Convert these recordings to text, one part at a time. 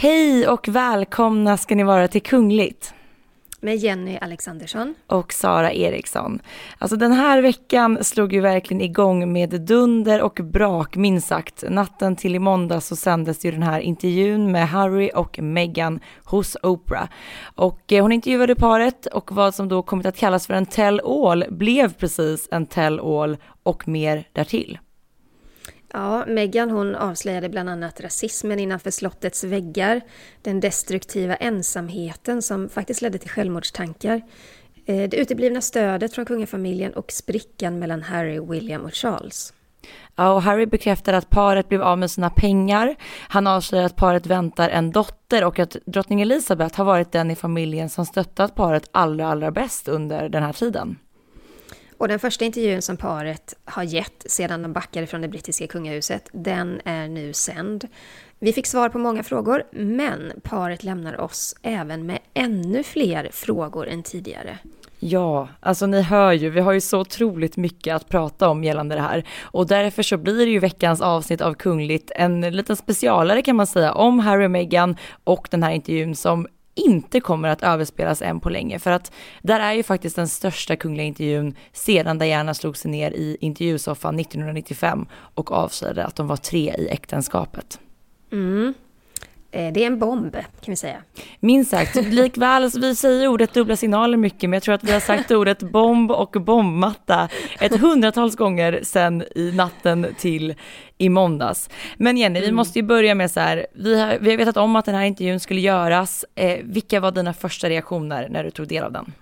Hej och välkomna ska ni vara till Kungligt. Med Jenny Alexandersson. Och Sara Eriksson. Alltså den här veckan slog ju verkligen igång med dunder och brak minst sagt. Natten till i måndag så sändes ju den här intervjun med Harry och Meghan hos Oprah. Och eh, hon intervjuade paret och vad som då kommit att kallas för en tell all blev precis en tell all och mer därtill. Ja, Meghan hon avslöjade bland annat rasismen innanför slottets väggar, den destruktiva ensamheten som faktiskt ledde till självmordstankar, eh, det uteblivna stödet från kungafamiljen och sprickan mellan Harry, William och Charles. Ja, och Harry bekräftar att paret blev av med sina pengar. Han avslöjar att paret väntar en dotter och att drottning Elizabeth har varit den i familjen som stöttat paret allra, allra bäst under den här tiden. Och den första intervjun som paret har gett sedan de backade från det brittiska kungahuset, den är nu sänd. Vi fick svar på många frågor, men paret lämnar oss även med ännu fler frågor än tidigare. Ja, alltså ni hör ju, vi har ju så otroligt mycket att prata om gällande det här och därför så blir det ju veckans avsnitt av Kungligt en liten specialare kan man säga om Harry och Meghan och den här intervjun som inte kommer att överspelas än på länge. För att där är ju faktiskt den största kungliga intervjun sedan Diana slog sig ner i intervjusoffan 1995 och avslöjade att de var tre i äktenskapet. Mm. Eh, det är en bomb, kan vi säga. Minst sagt. Likväl, vi säger ordet dubbla signaler mycket, men jag tror att vi har sagt ordet bomb och bombmatta ett hundratals gånger sedan i natten till i måndags. Men Jenny, mm. vi måste ju börja med så här, vi har, vi har vetat om att den här intervjun skulle göras. Eh, vilka var dina första reaktioner när du tog del av den?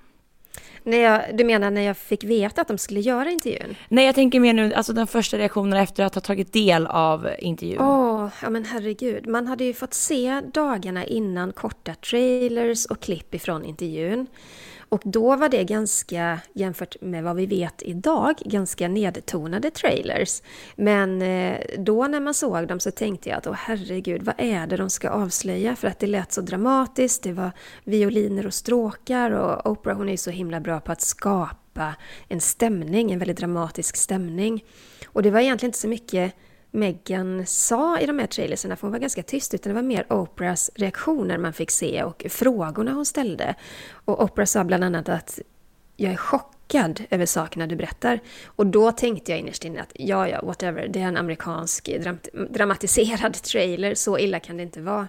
När jag, du menar när jag fick veta att de skulle göra intervjun? Nej, jag tänker mer nu, alltså den första reaktionen efter att ha tagit del av intervjun. Åh, oh, ja men herregud. Man hade ju fått se dagarna innan korta trailers och klipp ifrån intervjun. Och då var det ganska, jämfört med vad vi vet idag, ganska nedtonade trailers. Men eh, då när man såg dem så tänkte jag att åh herregud, vad är det de ska avslöja? För att det lät så dramatiskt, det var violiner och stråkar och Oprah hon är ju så himla bra på att skapa en stämning, en väldigt dramatisk stämning. Och det var egentligen inte så mycket Meghan sa i de här trailerserna, för hon var ganska tyst, utan det var mer Oprahs reaktioner man fick se och frågorna hon ställde. Och Oprah sa bland annat att jag är chockad över sakerna du berättar. Och då tänkte jag innerst inne att ja, ja, whatever, det är en amerikansk dramatiserad trailer, så illa kan det inte vara.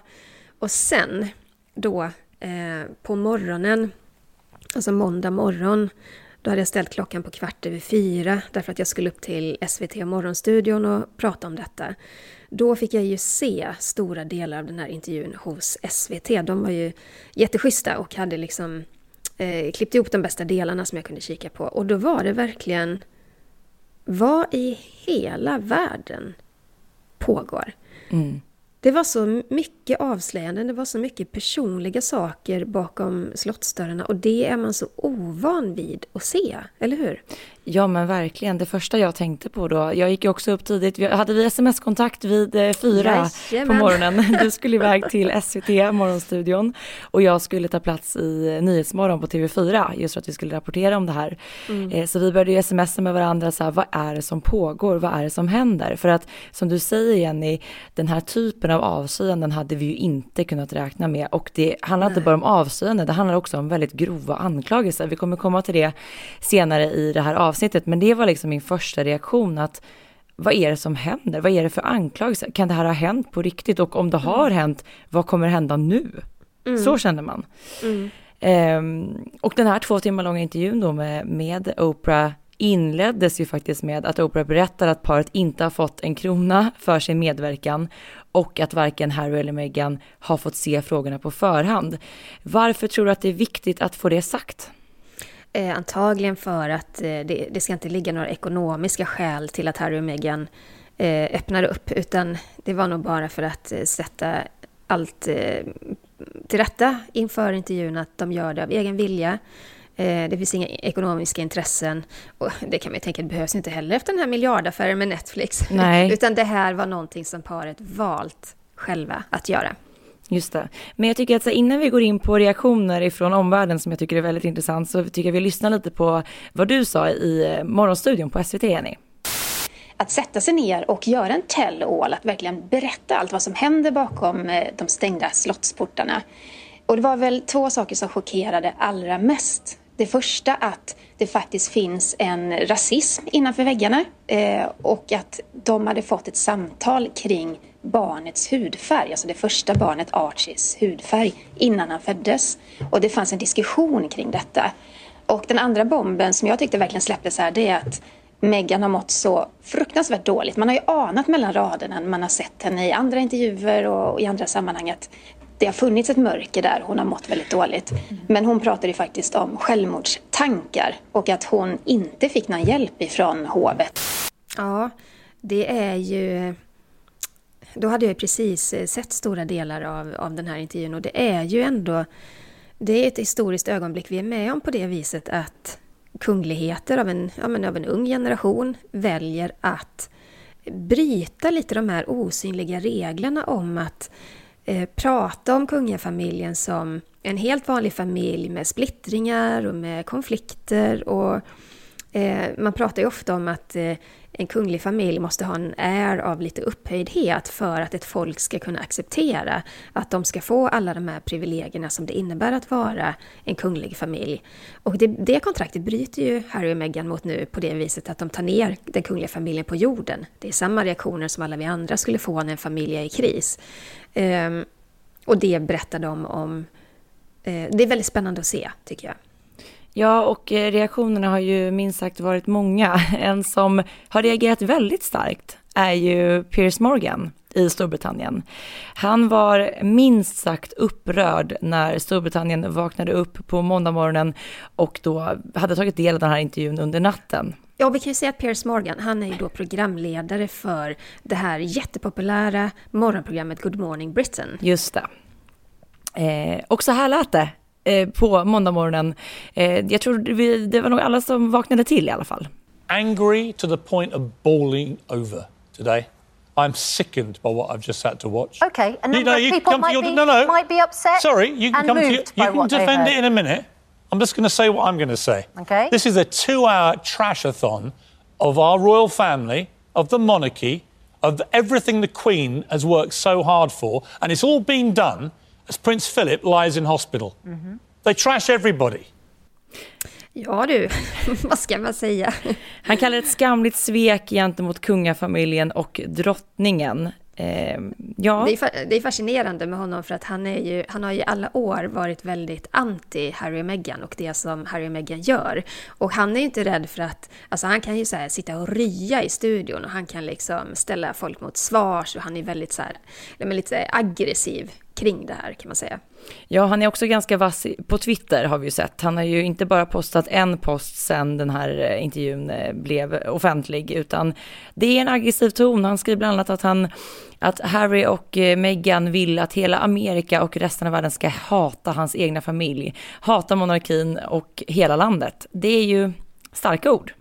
Och sen då eh, på morgonen, alltså måndag morgon, då hade jag ställt klockan på kvart över fyra därför att jag skulle upp till SVT och Morgonstudion och prata om detta. Då fick jag ju se stora delar av den här intervjun hos SVT. De var ju jätteschyssta och hade liksom eh, klippt ihop de bästa delarna som jag kunde kika på. Och då var det verkligen... Vad i hela världen pågår? Mm. Det var så mycket avslöjanden, det var så mycket personliga saker bakom slottsdörrarna och det är man så ovan vid att se, eller hur? Ja men verkligen, det första jag tänkte på då, jag gick ju också upp tidigt, hade vi sms-kontakt vid eh, fyra Jajamän. på morgonen. Du skulle iväg till SVT, Morgonstudion, och jag skulle ta plats i Nyhetsmorgon på TV4, just för att vi skulle rapportera om det här. Mm. Eh, så vi började ju smsa med varandra, så här, vad är det som pågår, vad är det som händer? För att som du säger Jenny, den här typen av avslöjanden hade vi ju inte kunnat räkna med och det handlar Nej. inte bara om avslöjanden, det handlar också om väldigt grova anklagelser. Vi kommer komma till det senare i det här avsnittet avsnittet, men det var liksom min första reaktion att vad är det som händer? Vad är det för anklagelser? Kan det här ha hänt på riktigt? Och om det har mm. hänt, vad kommer hända nu? Mm. Så kände man. Mm. Um, och den här två timmar långa intervjun då med, med Oprah inleddes ju faktiskt med att Oprah berättar att paret inte har fått en krona för sin medverkan och att varken Harry eller Meghan har fått se frågorna på förhand. Varför tror du att det är viktigt att få det sagt? Eh, antagligen för att eh, det, det, ska inte ligga några ekonomiska skäl till att Harry och Meghan eh, öppnar upp, utan det var nog bara för att eh, sätta allt eh, till rätta inför intervjun, att de gör det av egen vilja. Eh, det finns inga ekonomiska intressen och det kan man ju tänka, det behövs inte heller efter den här miljardaffären med Netflix. Nej. Utan det här var någonting som paret valt själva att göra. Just det. Men jag tycker att så innan vi går in på reaktioner ifrån omvärlden som jag tycker är väldigt intressant så tycker jag vi lyssnar lite på vad du sa i eh, Morgonstudion på SVT, Jenny att sätta sig ner och göra en tell-all, att verkligen berätta allt vad som händer bakom eh, de stängda slottsportarna. Och det var väl två saker som chockerade allra mest. Det första att det faktiskt finns en rasism innanför väggarna eh, och att de hade fått ett samtal kring barnets hudfärg, alltså det första barnet Archies hudfärg innan han föddes. Och det fanns en diskussion kring detta. Och den andra bomben som jag tyckte verkligen släpptes här det är att Meghan har mått så fruktansvärt dåligt. Man har ju anat mellan raderna när man har sett henne i andra intervjuer och i andra sammanhang att det har funnits ett mörker där. Hon har mått väldigt dåligt. Men hon pratar ju faktiskt om självmordstankar och att hon inte fick någon hjälp ifrån hovet. Ja, det är ju... Då hade jag precis eh, sett stora delar av, av den här intervjun och det är ju ändå... Det är ett historiskt ögonblick vi är med om på det viset att kungligheter av en, ja, men av en ung generation väljer att bryta lite de här osynliga reglerna om att eh, prata om kungafamiljen som en helt vanlig familj med splittringar och med konflikter. Och eh, Man pratar ju ofta om att eh, en kunglig familj måste ha en är av lite upphöjdhet för att ett folk ska kunna acceptera att de ska få alla de här privilegierna som det innebär att vara en kunglig familj. Och det, det kontraktet bryter ju Harry och Meghan mot nu på det viset att de tar ner den kungliga familjen på jorden. Det är samma reaktioner som alla vi andra skulle få när en familj är i kris. Um, och det berättar de om. Uh, det är väldigt spännande att se, tycker jag. Ja, och eh, reaktionerna har ju minst sagt varit många. En som har reagerat väldigt starkt är ju Piers Morgan i Storbritannien. Han var minst sagt upprörd när Storbritannien vaknade upp på måndagmorgonen och då hade tagit del av den här intervjun under natten. Ja, vi kan ju säga att Piers Morgan, han är ju då programledare för det här jättepopulära morgonprogrammet Good Morning Britain. Just det. Eh, och så här lät det eh, på måndagmorgonen. Eh, jag tror vi, det var nog alla som vaknade till i alla fall. Angry to the point of bawling over today. I'm sickened by what I've just had to watch. Okay, a number you know, of people might, your, be, no, no. might be upset. Sorry, you can come to your, you can defend it in a minute. I'm just going to say what I'm going to say. Okay. This is a two-hour trashathon of our royal family, of the monarchy, of everything the Queen has worked so hard for, and it's all been done as Prince Philip lies in hospital. Mm-hmm. They trash everybody. Ja du, vad ska man säga? Han kallar det ett skamligt svek gentemot kungafamiljen och drottningen. Eh, ja. det, är, det är fascinerande med honom för att han, är ju, han har ju alla år varit väldigt anti Harry och Meghan och det som Harry och Meghan gör. Och han är ju inte rädd för att, alltså han kan ju så här, sitta och rya i studion och han kan liksom ställa folk mot svars och han är väldigt så här, lite aggressiv kring det här kan man säga. Ja, han är också ganska vass på Twitter har vi ju sett. Han har ju inte bara postat en post sen den här eh, intervjun eh, blev offentlig, utan det är en aggressiv ton. Han skriver bland annat att, han, att Harry och eh, Meghan vill att hela Amerika och resten av världen ska hata hans egna familj, hata monarkin och hela landet. Det är ju starka ord.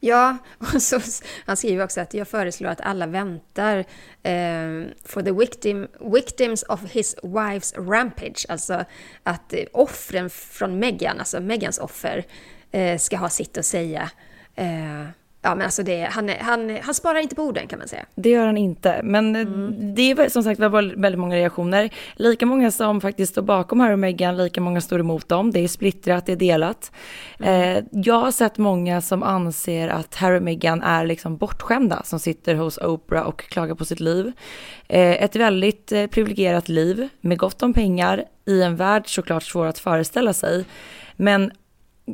Ja, och så, han skriver också att jag föreslår att alla väntar eh, for the victim, victims of his wife's rampage. Alltså att eh, offren från Meghan, alltså Megans offer, eh, ska ha sitt att säga. Eh, Ja men alltså det, han, han, han sparar inte på orden kan man säga. Det gör han inte, men mm. det är som sagt väldigt många reaktioner. Lika många som faktiskt står bakom Harry och Meghan, lika många står emot dem. Det är splittrat, det är delat. Mm. Eh, jag har sett många som anser att Harry och Meghan är liksom bortskämda som sitter hos Oprah och klagar på sitt liv. Eh, ett väldigt eh, privilegierat liv med gott om pengar i en värld såklart svår att föreställa sig. Men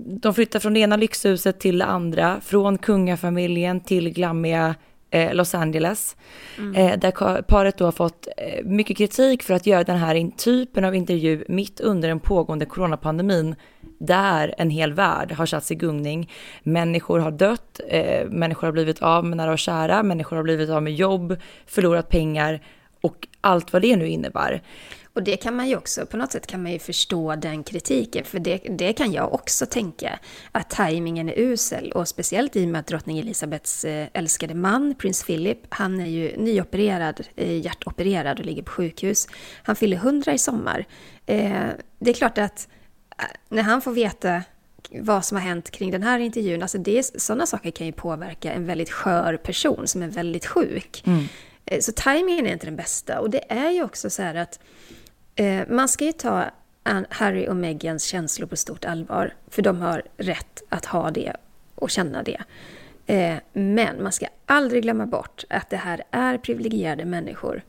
de flyttar från det ena lyxhuset till det andra, från kungafamiljen till glammiga eh, Los Angeles. Mm. Eh, där paret då har fått eh, mycket kritik för att göra den här typen av intervju mitt under den pågående coronapandemin, där en hel värld har satts i gungning. Människor har dött, eh, människor har blivit av med nära och kära, människor har blivit av med jobb, förlorat pengar och allt vad det nu innebär. Och det kan man ju också, på något sätt kan man ju förstå den kritiken, för det, det kan jag också tänka, att tajmingen är usel. Och speciellt i och med att drottning Elisabeths eh, älskade man, prins Philip, han är ju nyopererad, eh, hjärtopererad och ligger på sjukhus. Han fyller 100 i sommar. Eh, det är klart att när han får veta vad som har hänt kring den här intervjun, alltså det, sådana saker kan ju påverka en väldigt skör person som är väldigt sjuk. Mm. Så tajmingen är inte den bästa. Och det är ju också så här att Eh, man ska ju ta Harry och Meghans känslor på stort allvar, för de har rätt att ha det och känna det. Eh, men man ska aldrig glömma bort att det här är privilegierade människor.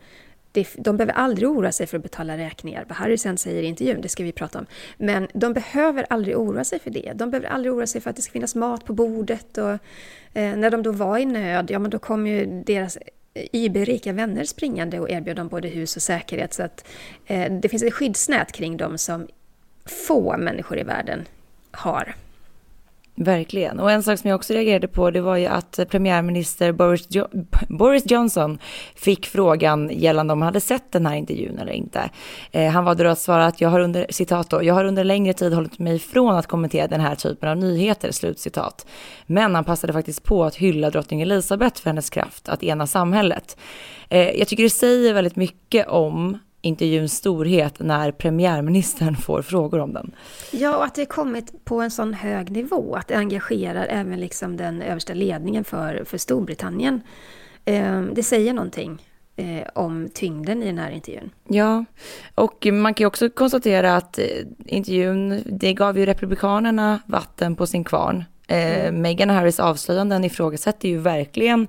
De behöver aldrig oroa sig för att betala räkningar. Vad Harry sen säger i intervjun, det ska vi prata om. Men de behöver aldrig oroa sig för det. De behöver aldrig oroa sig för att det ska finnas mat på bordet. Och, eh, när de då var i nöd, ja men då kom ju deras IB-rika vänner springande och erbjöd dem både hus och säkerhet. Så att eh, det finns ett skyddsnät kring dem som få människor i världen har. Verkligen. Och en sak som jag också reagerade på det var ju att premiärminister Boris, jo Boris Johnson fick frågan gällande om han hade sett den här intervjun eller inte. Eh, han valde då att svara att jag har under, citat då, jag har under längre tid hållit mig ifrån att kommentera den här typen av nyheter, slutcitat. Men han passade faktiskt på att hylla drottning Elizabeth för hennes kraft att ena samhället. Eh, jag tycker det säger väldigt mycket om intervjuns storhet när premiärministern får frågor om den. Ja, och att det kommit på en sån hög nivå, att det engagerar även liksom den översta ledningen för, för Storbritannien. Eh, det säger någonting eh, om tyngden i den här intervjun. Ja, och man kan ju också konstatera att eh, intervjun, det gav ju Republikanerna vatten på sin kvarn. Mm. Meghan och Harrys avslöjanden ifrågasätter ju verkligen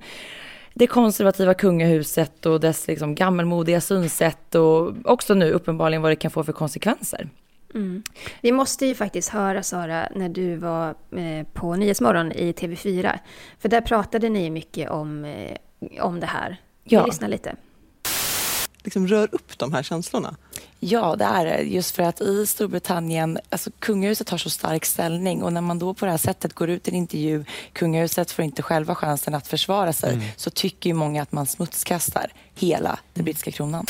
det konservativa kungahuset och dess liksom gammelmodiga synsätt och också nu uppenbarligen vad det kan få för konsekvenser. Mm. Vi måste ju faktiskt höra Sara när du var eh, på Nyhetsmorgon i TV4. För där pratade ni mycket om, eh, om det här. Ja. Vi lyssnar lite liksom rör upp de här känslorna? Ja, det är det. Just för att i Storbritannien, alltså kungahuset har så stark ställning och när man då på det här sättet går ut i en intervju, kungahuset får inte själva chansen att försvara sig, mm. så tycker ju många att man smutskastar hela den brittiska kronan.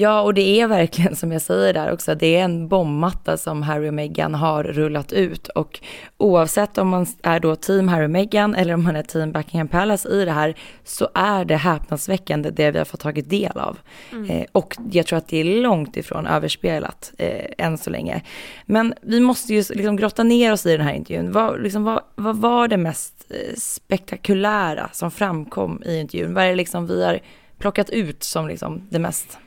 Ja, och det är verkligen som jag säger där också, det är en bombmatta som Harry och Meghan har rullat ut och oavsett om man är då team Harry och Meghan eller om man är team Buckingham Palace i det här så är det häpnadsväckande det vi har fått tagit del av. Mm. Eh, och jag tror att det är långt ifrån överspelat eh, än så länge. Men vi måste ju liksom grotta ner oss i den här intervjun. Vad, liksom, vad, vad var det mest eh, spektakulära som framkom i intervjun? Vad är det liksom vi har plockat ut som liksom det mest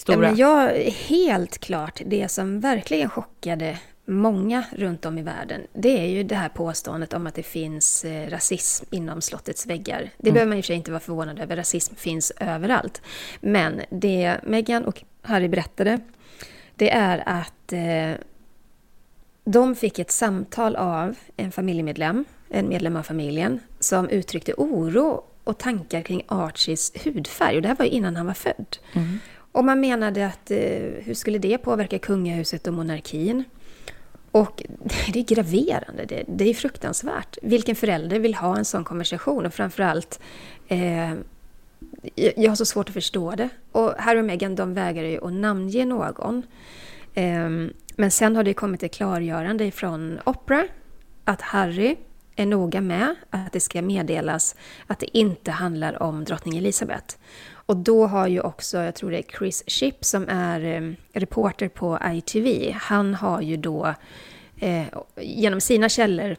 stora? Men jag, helt klart, det som verkligen chockade många runt om i världen, det är ju det här påståendet om att det finns eh, rasism inom slottets väggar. Det mm. behöver man i och för sig inte vara förvånad över, rasism finns överallt. Men det Meghan och Harry berättade, det är att eh, de fick ett samtal av en familjemedlem, en medlem av familjen, som uttryckte oro och tankar kring Archies hudfärg. Och det här var ju innan han var född. Mm. Och man menade att eh, hur skulle det påverka kungahuset och monarkin? Och det är graverande, det, det är fruktansvärt. Vilken förälder vill ha en sån konversation? Och framförallt, eh, jag har så svårt att förstå det. Och Harry och Meghan, de vägrar ju att namnge någon. Eh, men sen har det kommit ett klargörande från Opera att Harry är noga med att det ska meddelas att det inte handlar om drottning Elizabeth. Och då har ju också, jag tror det är Chris Shipp som är eh, reporter på ITV, han har ju då eh, genom sina källor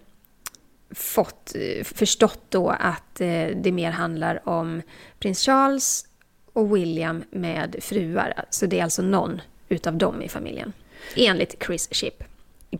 fått, eh, förstått då att eh, det mer handlar om prins Charles och William med fruar. Så det är alltså någon utav dem i familjen, enligt Chris Shipp.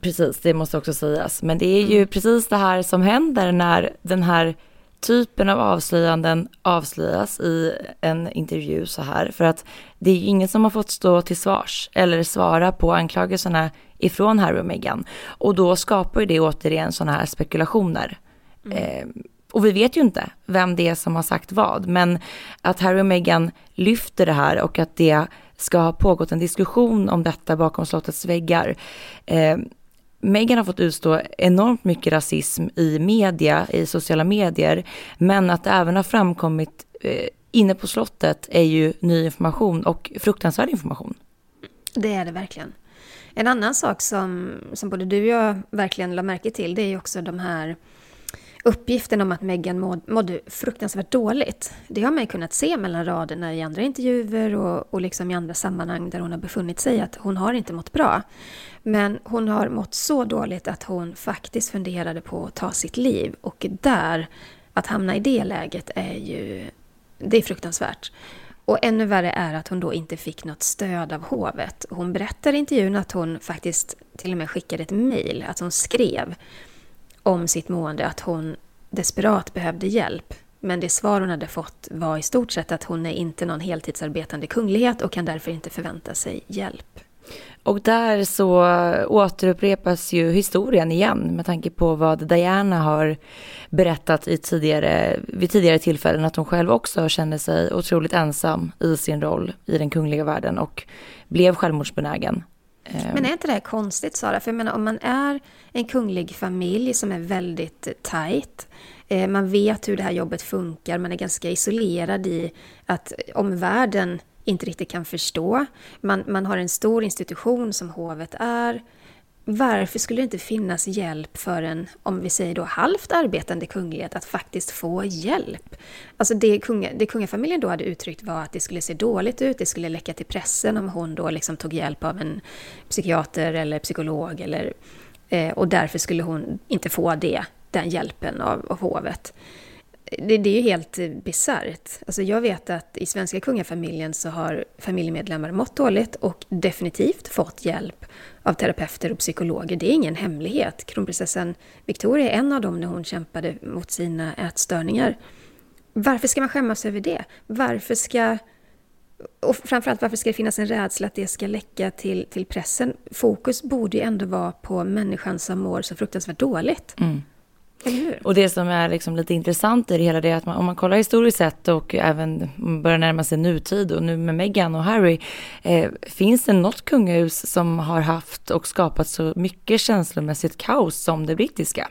Precis, det måste också sägas. Men det är ju mm. precis det här som händer när den här typen av avslöjanden avslöjas i en intervju så här. För att det är ju ingen som har fått stå till svars eller svara på anklagelserna ifrån Harry och Meghan. Och då skapar ju det återigen sådana här spekulationer. Mm. Eh, och vi vet ju inte vem det är som har sagt vad, men att Harry och Meghan lyfter det här och att det ska ha pågått en diskussion om detta bakom slottets väggar. Eh, Meghan har fått utstå enormt mycket rasism i media, i sociala medier, men att det även har framkommit eh, inne på slottet är ju ny information och fruktansvärd information. Det är det verkligen. En annan sak som, som både du och jag verkligen la märke till, det är ju också de här uppgiften om att Meghan måd, mådde fruktansvärt dåligt. Det har man ju kunnat se mellan raderna i andra intervjuer och, och liksom i andra sammanhang där hon har befunnit sig, att hon har inte mått bra. Men hon har mått så dåligt att hon faktiskt funderade på att ta sitt liv. Och där, att hamna i det läget är ju, det är fruktansvärt. Och ännu värre är att hon då inte fick något stöd av hovet. Hon berättar i intervjun att hon faktiskt till och med skickade ett mejl, att hon skrev om sitt mående, att hon desperat behövde hjälp. Men det svar hon hade fått var i stort sett att hon är inte någon heltidsarbetande kunglighet och kan därför inte förvänta sig hjälp. Och där så återupprepas ju historien igen med tanke på vad Diana har berättat i tidigare, vid tidigare tillfällen att hon själv också kände sig otroligt ensam i sin roll i den kungliga världen och blev självmordsbenägen. Ehm. Men är inte det här konstigt Sara? För jag menar om man är en kunglig familj som är väldigt tajt, eh, man vet hur det här jobbet funkar, man är ganska isolerad i att omvärlden inte riktigt kan förstå. Man, man har en stor institution som hovet är. Varför skulle det inte finnas hjälp för en, om vi säger då halvt arbetande kunglighet, att faktiskt få hjälp? Alltså det, kunga, det kungafamiljen då hade uttryckt var att det skulle se dåligt ut, det skulle läcka till pressen om hon då liksom tog hjälp av en psykiater eller psykolog eller, eh, och därför skulle hon inte få det, den hjälpen av, av hovet det, det, är ju helt bisarrt. Alltså jag vet att i svenska kungafamiljen så har familjemedlemmar mått dåligt och definitivt fått hjälp av terapeuter och psykologer. Det är ingen hemlighet. Kronprinsessan Victoria är en av dem när hon kämpade mot sina ätstörningar. Varför ska man skämmas över det? Varför ska... Och framförallt varför ska det finnas en rädsla att det ska läcka till, till pressen? Fokus borde ju ändå vara på människan som mår så fruktansvärt dåligt. Mm. Och det som är liksom lite intressant i det hela det är att man, om man kollar historiskt sett och även börjar närma sig nutid och nu med Meghan och Harry. Eh, finns det något kungahus som har haft och skapat så mycket känslomässigt kaos som det brittiska?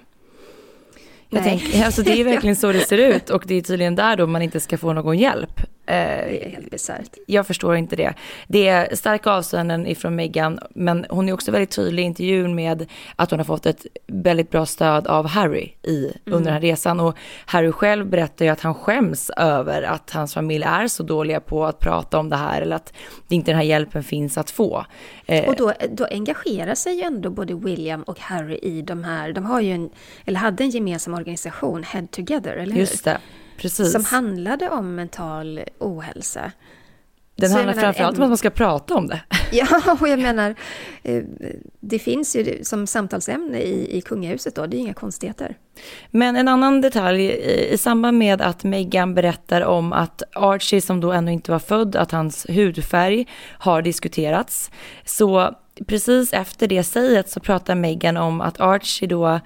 Jag tänker, alltså det är verkligen så det ser ut och det är tydligen där då man inte ska få någon hjälp. Det är helt bisarrt. Jag förstår inte det. Det är starka avstånden ifrån Meghan, men hon är också väldigt tydlig i intervjun med att hon har fått ett väldigt bra stöd av Harry i, mm. under den här resan. Och Harry själv berättar ju att han skäms över att hans familj är så dåliga på att prata om det här eller att inte den här hjälpen finns att få. Eh, och då, då engagerar sig ju ändå både William och Harry i de här, de har ju en, eller hade en gemensam organisation, Head Together, eller hur? Just det. Precis. Som handlade om mental ohälsa. Den handlar framförallt om att man ska prata om det. Ja, och jag menar, eh, det finns ju som samtalsämne i, i kungahuset då, det är inga konstigheter. Men en annan detalj, i samband med att Meghan berättar om att Archie, som då ännu inte var född, att hans hudfärg har diskuterats. Så precis efter det säget så pratar Meghan om att Archie då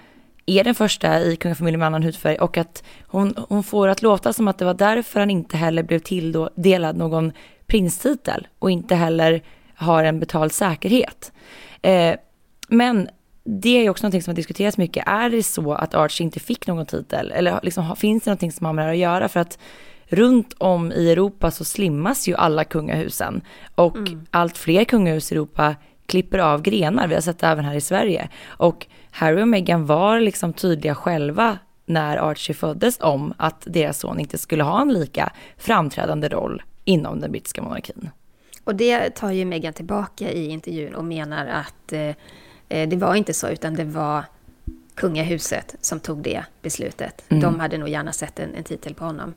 är den första i kungafamiljen med annan hudfärg och att hon, hon får att låta som att det var därför han inte heller blev tilldelad någon prinstitel och inte heller har en betald säkerhet. Eh, men det är också någonting som har diskuterats mycket. Är det så att Archie inte fick någon titel? Eller liksom, finns det någonting som har med det att göra? För att runt om i Europa så slimmas ju alla kungahusen. Och mm. allt fler kungahus i Europa klipper av grenar. Vi har sett det även här i Sverige. Och Harry och Meghan var liksom tydliga själva när Archie föddes om att deras son inte skulle ha en lika framträdande roll inom den brittiska monarkin. Och det tar ju Meghan tillbaka i intervjun och menar att eh, eh, det var inte så, utan det var kungahuset som tog det beslutet. Mm. De hade nog gärna sett en, en titel på honom.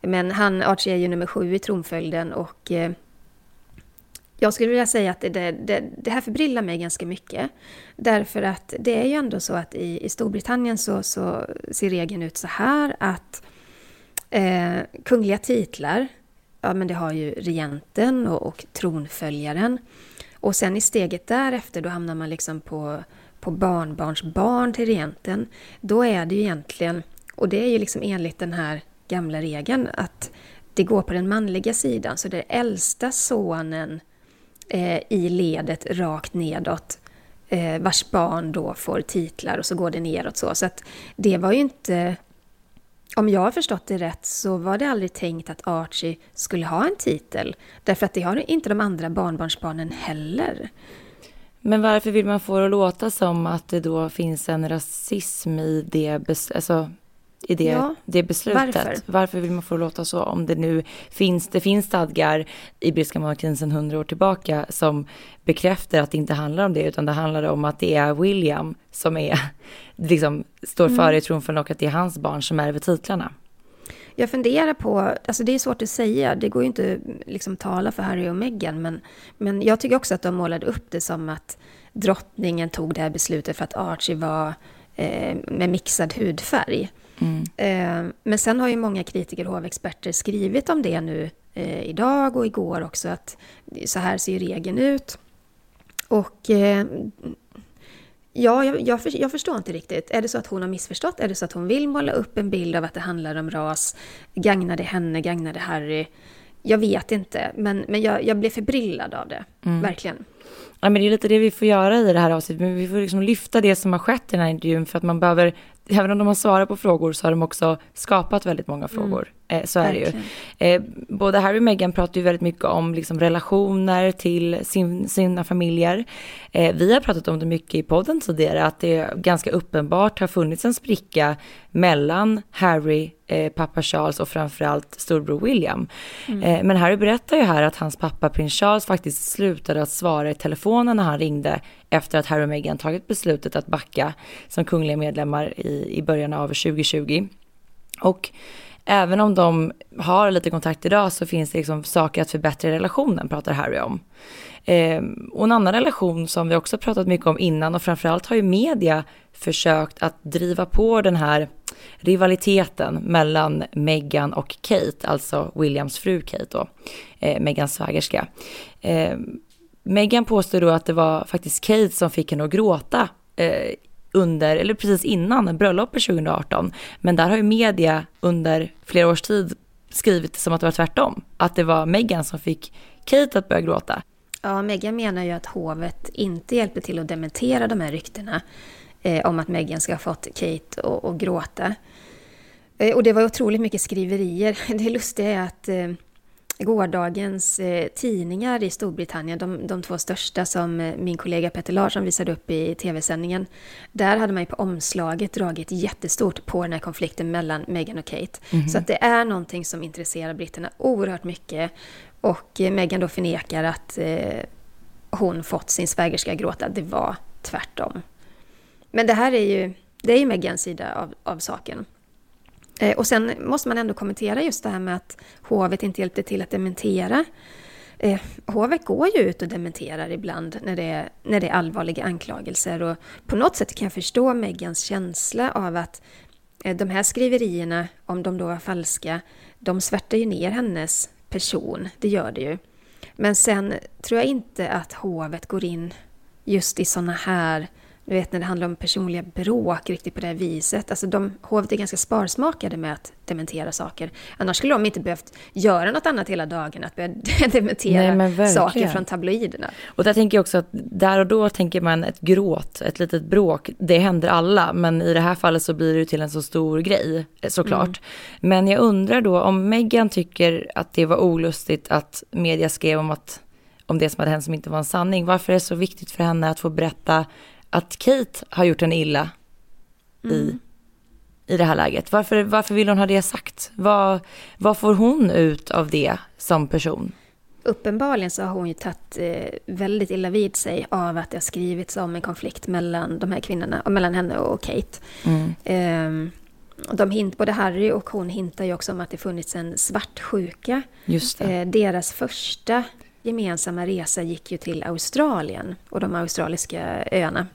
Men han, Archie är ju nummer sju i tronföljden och eh, jag skulle vilja säga att det, det, det, här förbryllar mig ganska mycket. Därför att det är ju ändå så att i, i Storbritannien så, så ser regeln ut så här att eh, kungliga titlar, ja men det har ju regenten och, och tronföljaren. Och sen i steget därefter då hamnar man liksom på, på barnbarns barn till regenten. Då är det ju egentligen, och det är ju liksom enligt den här gamla regeln, att det går på den manliga sidan. Så det är äldsta sonen eh, i ledet rakt nedåt eh, vars barn då får titlar och så går det neråt så. Så att det var ju inte om jag har förstått det rätt så var det aldrig tänkt att Archie skulle ha en titel. Därför att det har inte de andra barnbarnsbarnen heller. Men varför vill man få det att låta som att det då finns en rasism i det, alltså, i det, ja, det beslutet? Varför? varför vill man få att låta så? Om det nu finns, det finns stadgar i brittiska monarkin sedan hundra år tillbaka som bekräftar att det inte handlar om det, utan det handlar om att det är William som är, liksom, står mm. före i tronföljden och att det är hans barn som ärver titlarna. Jag funderar på, alltså det är svårt att säga, det går ju inte liksom tala för Harry och Meghan, men, men jag tycker också att de målade upp det som att drottningen tog det här beslutet för att Archie var eh, med mixad hudfärg. Mm. Eh, men sen har ju många kritiker och hovexperter skrivit om det nu eh, idag och igår också, att så här ser ju regeln ut. Och eh, Ja, jag, jag, jag, förstår inte riktigt. Är det så att hon har missförstått? Är det så att hon vill måla upp en bild av att det handlar om ras? Gagnade henne? Gagnade Harry? Jag vet inte, men, men jag, jag blev förbryllad av det. Mm. Verkligen. Ja, men det är lite det vi får göra i det här avsnittet. Men vi får liksom lyfta det som har skett i den här intervjun för att man behöver även om de har svarat på frågor så har de också skapat väldigt många mm. frågor. Eh, så är Verkligen. det ju. Eh, både Harry och Meghan pratar ju väldigt mycket om liksom, relationer till sin, sina familjer. Eh, vi har pratat om det mycket i podden tidigare, att det ganska uppenbart har funnits en spricka mellan Harry, pappa Charles och framförallt storbror William. Mm. Men Harry berättar ju här att hans pappa prins Charles faktiskt slutade att svara i telefonen när han ringde efter att Harry och Meghan tagit beslutet att backa som kungliga medlemmar i, i början av 2020. Och även om de har lite kontakt idag så finns det liksom saker att förbättra i relationen, pratar Harry om. Eh, och en annan relation som vi också pratat mycket om innan och framförallt har ju media försökt att driva på den här rivaliteten mellan Meghan och Kate, alltså Williams fru Kate då, eh, Meghans svägerska. Eh, Meghan påstår då att det var faktiskt Kate som fick henne att gråta eh, under, eller precis innan bröllopet 2018. Men där har ju media under flera års tid skrivit som att det var tvärtom. Att det var Meghan som fick Kate att börja gråta. Ja, Meghan menar ju att hovet inte hjälpte till att dementera de här ryktena eh, om att Meghan ska ha fått Kate att gråta. Eh, och det var otroligt mycket skriverier. Det lustiga är att eh, gårdagens eh, tidningar i Storbritannien, de, de två största som eh, min kollega Petter Larsson visade upp i tv-sändningen, där hade man ju på omslaget dragit jättestort på den här konflikten mellan Meghan och Kate. Mm. Så att det är någonting som intresserar britterna oerhört mycket. Och eh, Meghan då förnekar att eh, hon fått sin svägerska gråta, det var tvärtom. Men det här är ju, det är ju Meghans sida av, av saken. Eh, och sen måste man ändå kommentera just det här med att hovet inte hjälpte till att dementera. Eh, hovet går ju ut och dementerar ibland när det, är, när det är allvarliga anklagelser och på något sätt kan jag förstå Megans känsla av att eh, de här skriverierna, om de då var falska, de svärtar ju ner hennes person, det gör det ju. Men sen tror jag inte att hovet går in just i sådana här du vet när det handlar om personliga bråk riktigt på det här viset. Alltså de, hovet är ganska sparsmakade med att dementera saker. Annars skulle de inte behövt göra något annat hela dagen, att börja dementera Nej, saker från tabloiderna. Och där tänker jag också att där och då tänker man ett gråt, ett litet bråk, det händer alla, men i det här fallet så blir det till en så stor grej, eh, såklart. Mm. Men jag undrar då om Meghan tycker att det var olustigt att media skrev om att om det som hade hänt som inte var en sanning. Varför är det så viktigt för henne att få berätta att Kate har gjort henne illa mm. i, i det här läget. Varför, varför vill hon ha det sagt? Vad, vad får hon ut av det som person? Uppenbarligen så har hon ju tagit eh, väldigt illa vid sig av att det har skrivits om en konflikt mellan de här kvinnorna, och mellan henne och Kate. Mm. Eh, de hint, både Harry och hon hintar ju också om att det funnits en svartsjuka. Just eh, deras första gemensamma resa gick ju till Australien och de australiska öarna.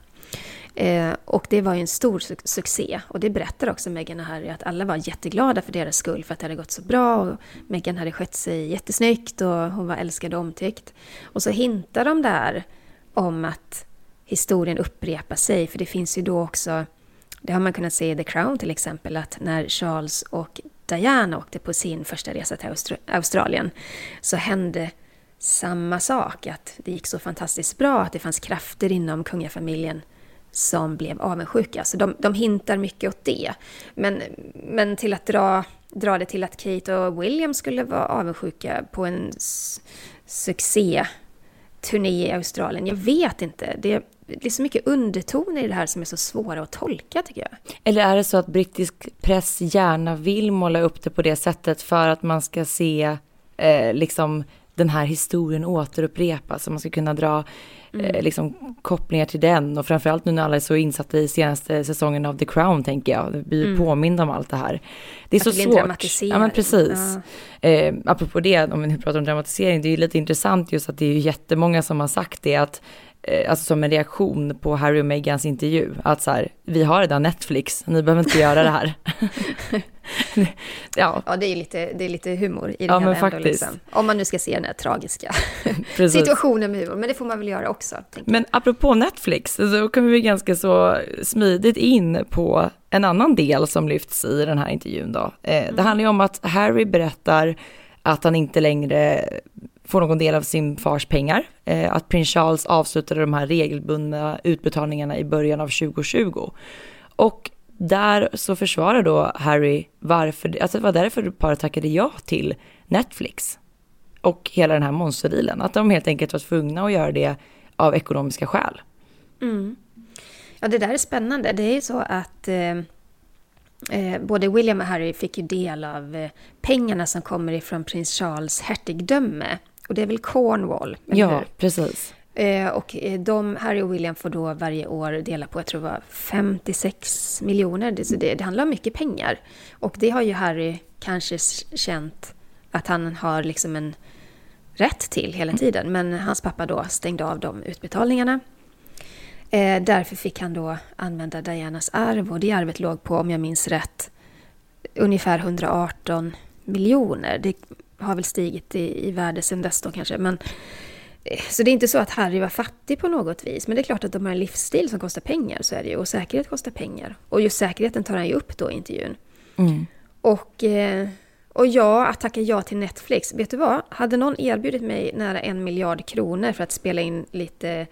Eh, och det var ju en stor su succé. Och det berättar också Meghan och Harry att alla var jätteglada för deras skull för att det hade gått så bra. Och Meghan hade skött sig jättesnyggt och hon var älskad och omtyckt. Och så hintar de där om att historien upprepar sig. För det finns ju då också, det har man kunnat se i The Crown till exempel, att när Charles och Diana åkte på sin första resa till Austra Australien så hände samma sak, att det gick så fantastiskt bra, att det fanns krafter inom kungafamiljen som blev avundsjuka. Så de, de hintar mycket åt det. Men, men till att dra, dra det till att Kate och William skulle vara avundsjuka på en succé turné i Australien. Jag vet inte. Det, det är så mycket undertoner i det här som är så svåra att tolka tycker jag. Eller är det så att brittisk press gärna vill måla upp det på det sättet för att man ska se eh, liksom den här historien återupprepas, så man ska kunna dra mm. eh, liksom, kopplingar till den och framförallt nu när alla är så insatta i senaste säsongen av The Crown tänker jag, vi blir mm. påminda om allt det här. Det är att så det svårt. Ja men precis. Ja. Eh, apropå det, om vi nu pratar om dramatisering, det är ju lite intressant just att det är ju jättemånga som har sagt det att alltså som en reaktion på Harry och Megans intervju, att så här, vi har redan Netflix, ni behöver inte göra det här. ja. ja, det är lite, det är lite humor i det ja, hela ändå, liksom. Om man nu ska se den här tragiska situationen med humor, men det får man väl göra också. Men apropå Netflix, så kommer vi ganska så smidigt in på en annan del som lyfts i den här intervjun då. Eh, mm. Det handlar ju om att Harry berättar att han inte längre får någon del av sin fars pengar. Eh, att prins Charles avslutade de här regelbundna utbetalningarna i början av 2020. Och där så försvarar då Harry varför, alltså det var därför paret tackade ja till Netflix. Och hela den här monsterdealen, att de helt enkelt var tvungna att göra det av ekonomiska skäl. Mm. Ja, det där är spännande. Det är ju så att eh, eh, både William och Harry fick ju del av eh, pengarna som kommer ifrån prins Charles hertigdöme och det är väl Cornwall? Ja, hur? precis. Eh, och eh, de, Harry och William får då varje år dela på, jag tror det var 56 miljoner. Det, så det, det handlar om mycket pengar. Och det har ju Harry kanske känt att han har liksom en rätt till hela tiden. Men hans pappa då stängde av de utbetalningarna. Eh, därför fick han då använda Dianas arv och det arvet låg på, om jag minns rätt, ungefär 118 miljoner. Det har väl stigit i, i värde sedan dess då kanske. Men, eh, så det är inte så att Harry var fattig på något vis. Men det är klart att de har en livsstil som kostar pengar, så är det ju. Och säkerhet kostar pengar. Och just säkerheten tar han ju upp då i intervjun. Mm. Och, eh, och ja, att tacka ja till Netflix. Vet du vad? Hade någon erbjudit mig nära en miljard kronor för att spela in lite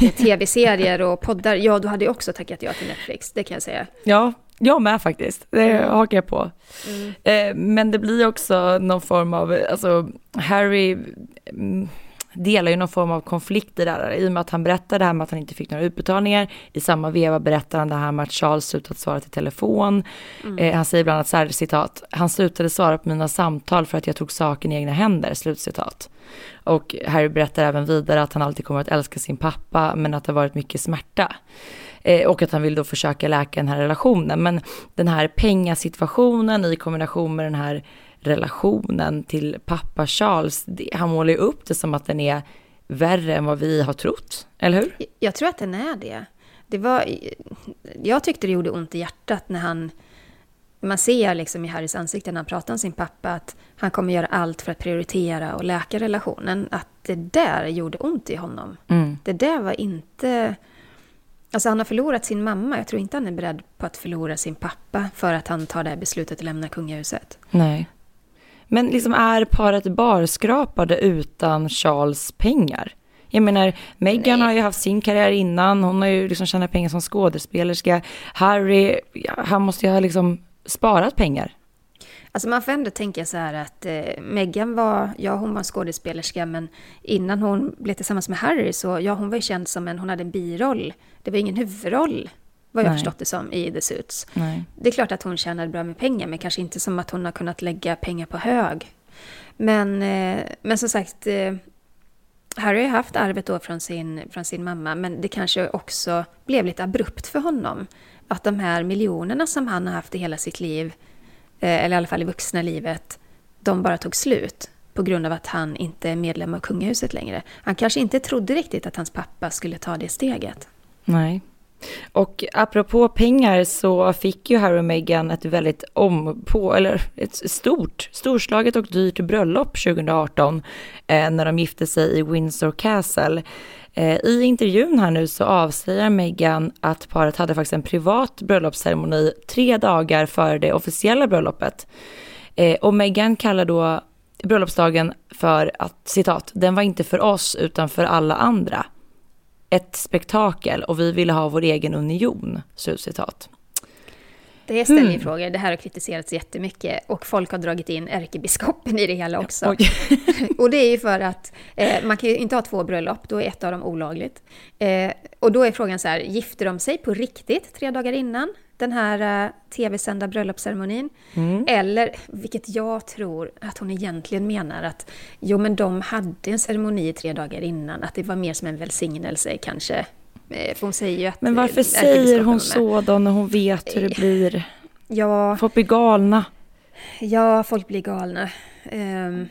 tv-serier och poddar, ja då hade jag också tackat ja till Netflix. Det kan jag säga. Ja, jag med faktiskt, det mm. hakar jag på. Mm. Eh, men det blir också någon form av, alltså Harry mm, delar ju någon form av konflikt i det där, i och med att han berättar det här med att han inte fick några utbetalningar. I samma veva berättar han det här med att Charles slutat svara till telefon. Mm. Eh, han säger bland annat så här, citat, han slutade svara på mina samtal för att jag tog saken i egna händer, slutcitat. Och Harry berättar även vidare att han alltid kommer att älska sin pappa, men att det har varit mycket smärta. Eh, och att han vill då försöka läka den här relationen. Men den här pengasituationen i kombination med den här relationen till pappa Charles, det, han målar ju upp det som att den är värre än vad vi har trott, eller hur? Jag tror att den är det. det var, jag tyckte det gjorde ont i hjärtat när han... Man ser liksom i Harrys ansikte när han pratar om sin pappa att han kommer göra allt för att prioritera och läka relationen. Att det där gjorde ont i honom. Mm. Det där var inte Alltså han har förlorat sin mamma. Jag tror inte han är beredd på att förlora sin pappa för att han tar det här beslutet att lämna kungahuset. Nej. Men liksom är paret barskrapade utan Charles pengar? Jag menar, Meghan har ju haft sin karriär innan, hon har ju liksom tjänat pengar som skådespelerska. Harry, han måste ju ha liksom sparat pengar. Alltså man får ändå tänka så här att eh, Meghan var, ja hon var en skådespelerska men innan hon blev tillsammans med Harry så, ja hon var ju känd som en, hon hade en biroll. Det var ingen huvudroll vad jag Nej. förstått det som i The Suits. Nej. Det är klart att hon tjänade bra med pengar men kanske inte som att hon har kunnat lägga pengar på hög. Men, eh, men som sagt, eh, Harry har haft arvet då från sin, från sin mamma men det kanske också blev lite abrupt för honom. Att de här miljonerna som han har haft i hela sitt liv Eh, eller i alla fall i vuxna livet, de bara tog slut på grund av att han inte är medlem av kungahuset längre. Han kanske inte trodde riktigt att hans pappa skulle ta det steget. Nej. Och apropå pengar så fick ju Harry och Meghan ett väldigt om på, eller ett stort, storslaget och dyrt bröllop 2018 eh, när de gifte sig i Windsor Castle. Eh, I intervjun här nu så avslöjar Meghan att paret hade faktiskt en privat bröllopsceremoni tre dagar före det officiella bröllopet. Eh, och Meghan kallar då bröllopsdagen för att, citat, den var inte för oss utan för alla andra. ett spektakel och vi ville ha vår egen union. Slutcitat. Det ställer ju mm. frågor. Det här har kritiserats jättemycket och folk har dragit in ärkebiskopen i det hela också. och det är ju för att eh, man kan ju inte ha två bröllop, då är ett av dem olagligt. Eh, och då är frågan så här, gifter de sig på riktigt tre dagar innan den här uh, tv-sända bröllopsceremonin? Mm. Eller, vilket jag tror att hon egentligen menar att jo men de hade en ceremoni tre dagar innan, att det var mer som en välsignelse kanske Eh, för hon säger ju att... Men varför säger hon så då när hon vet hur det blir? Ja... Folk blir galna. Ja, folk blir galna. Um,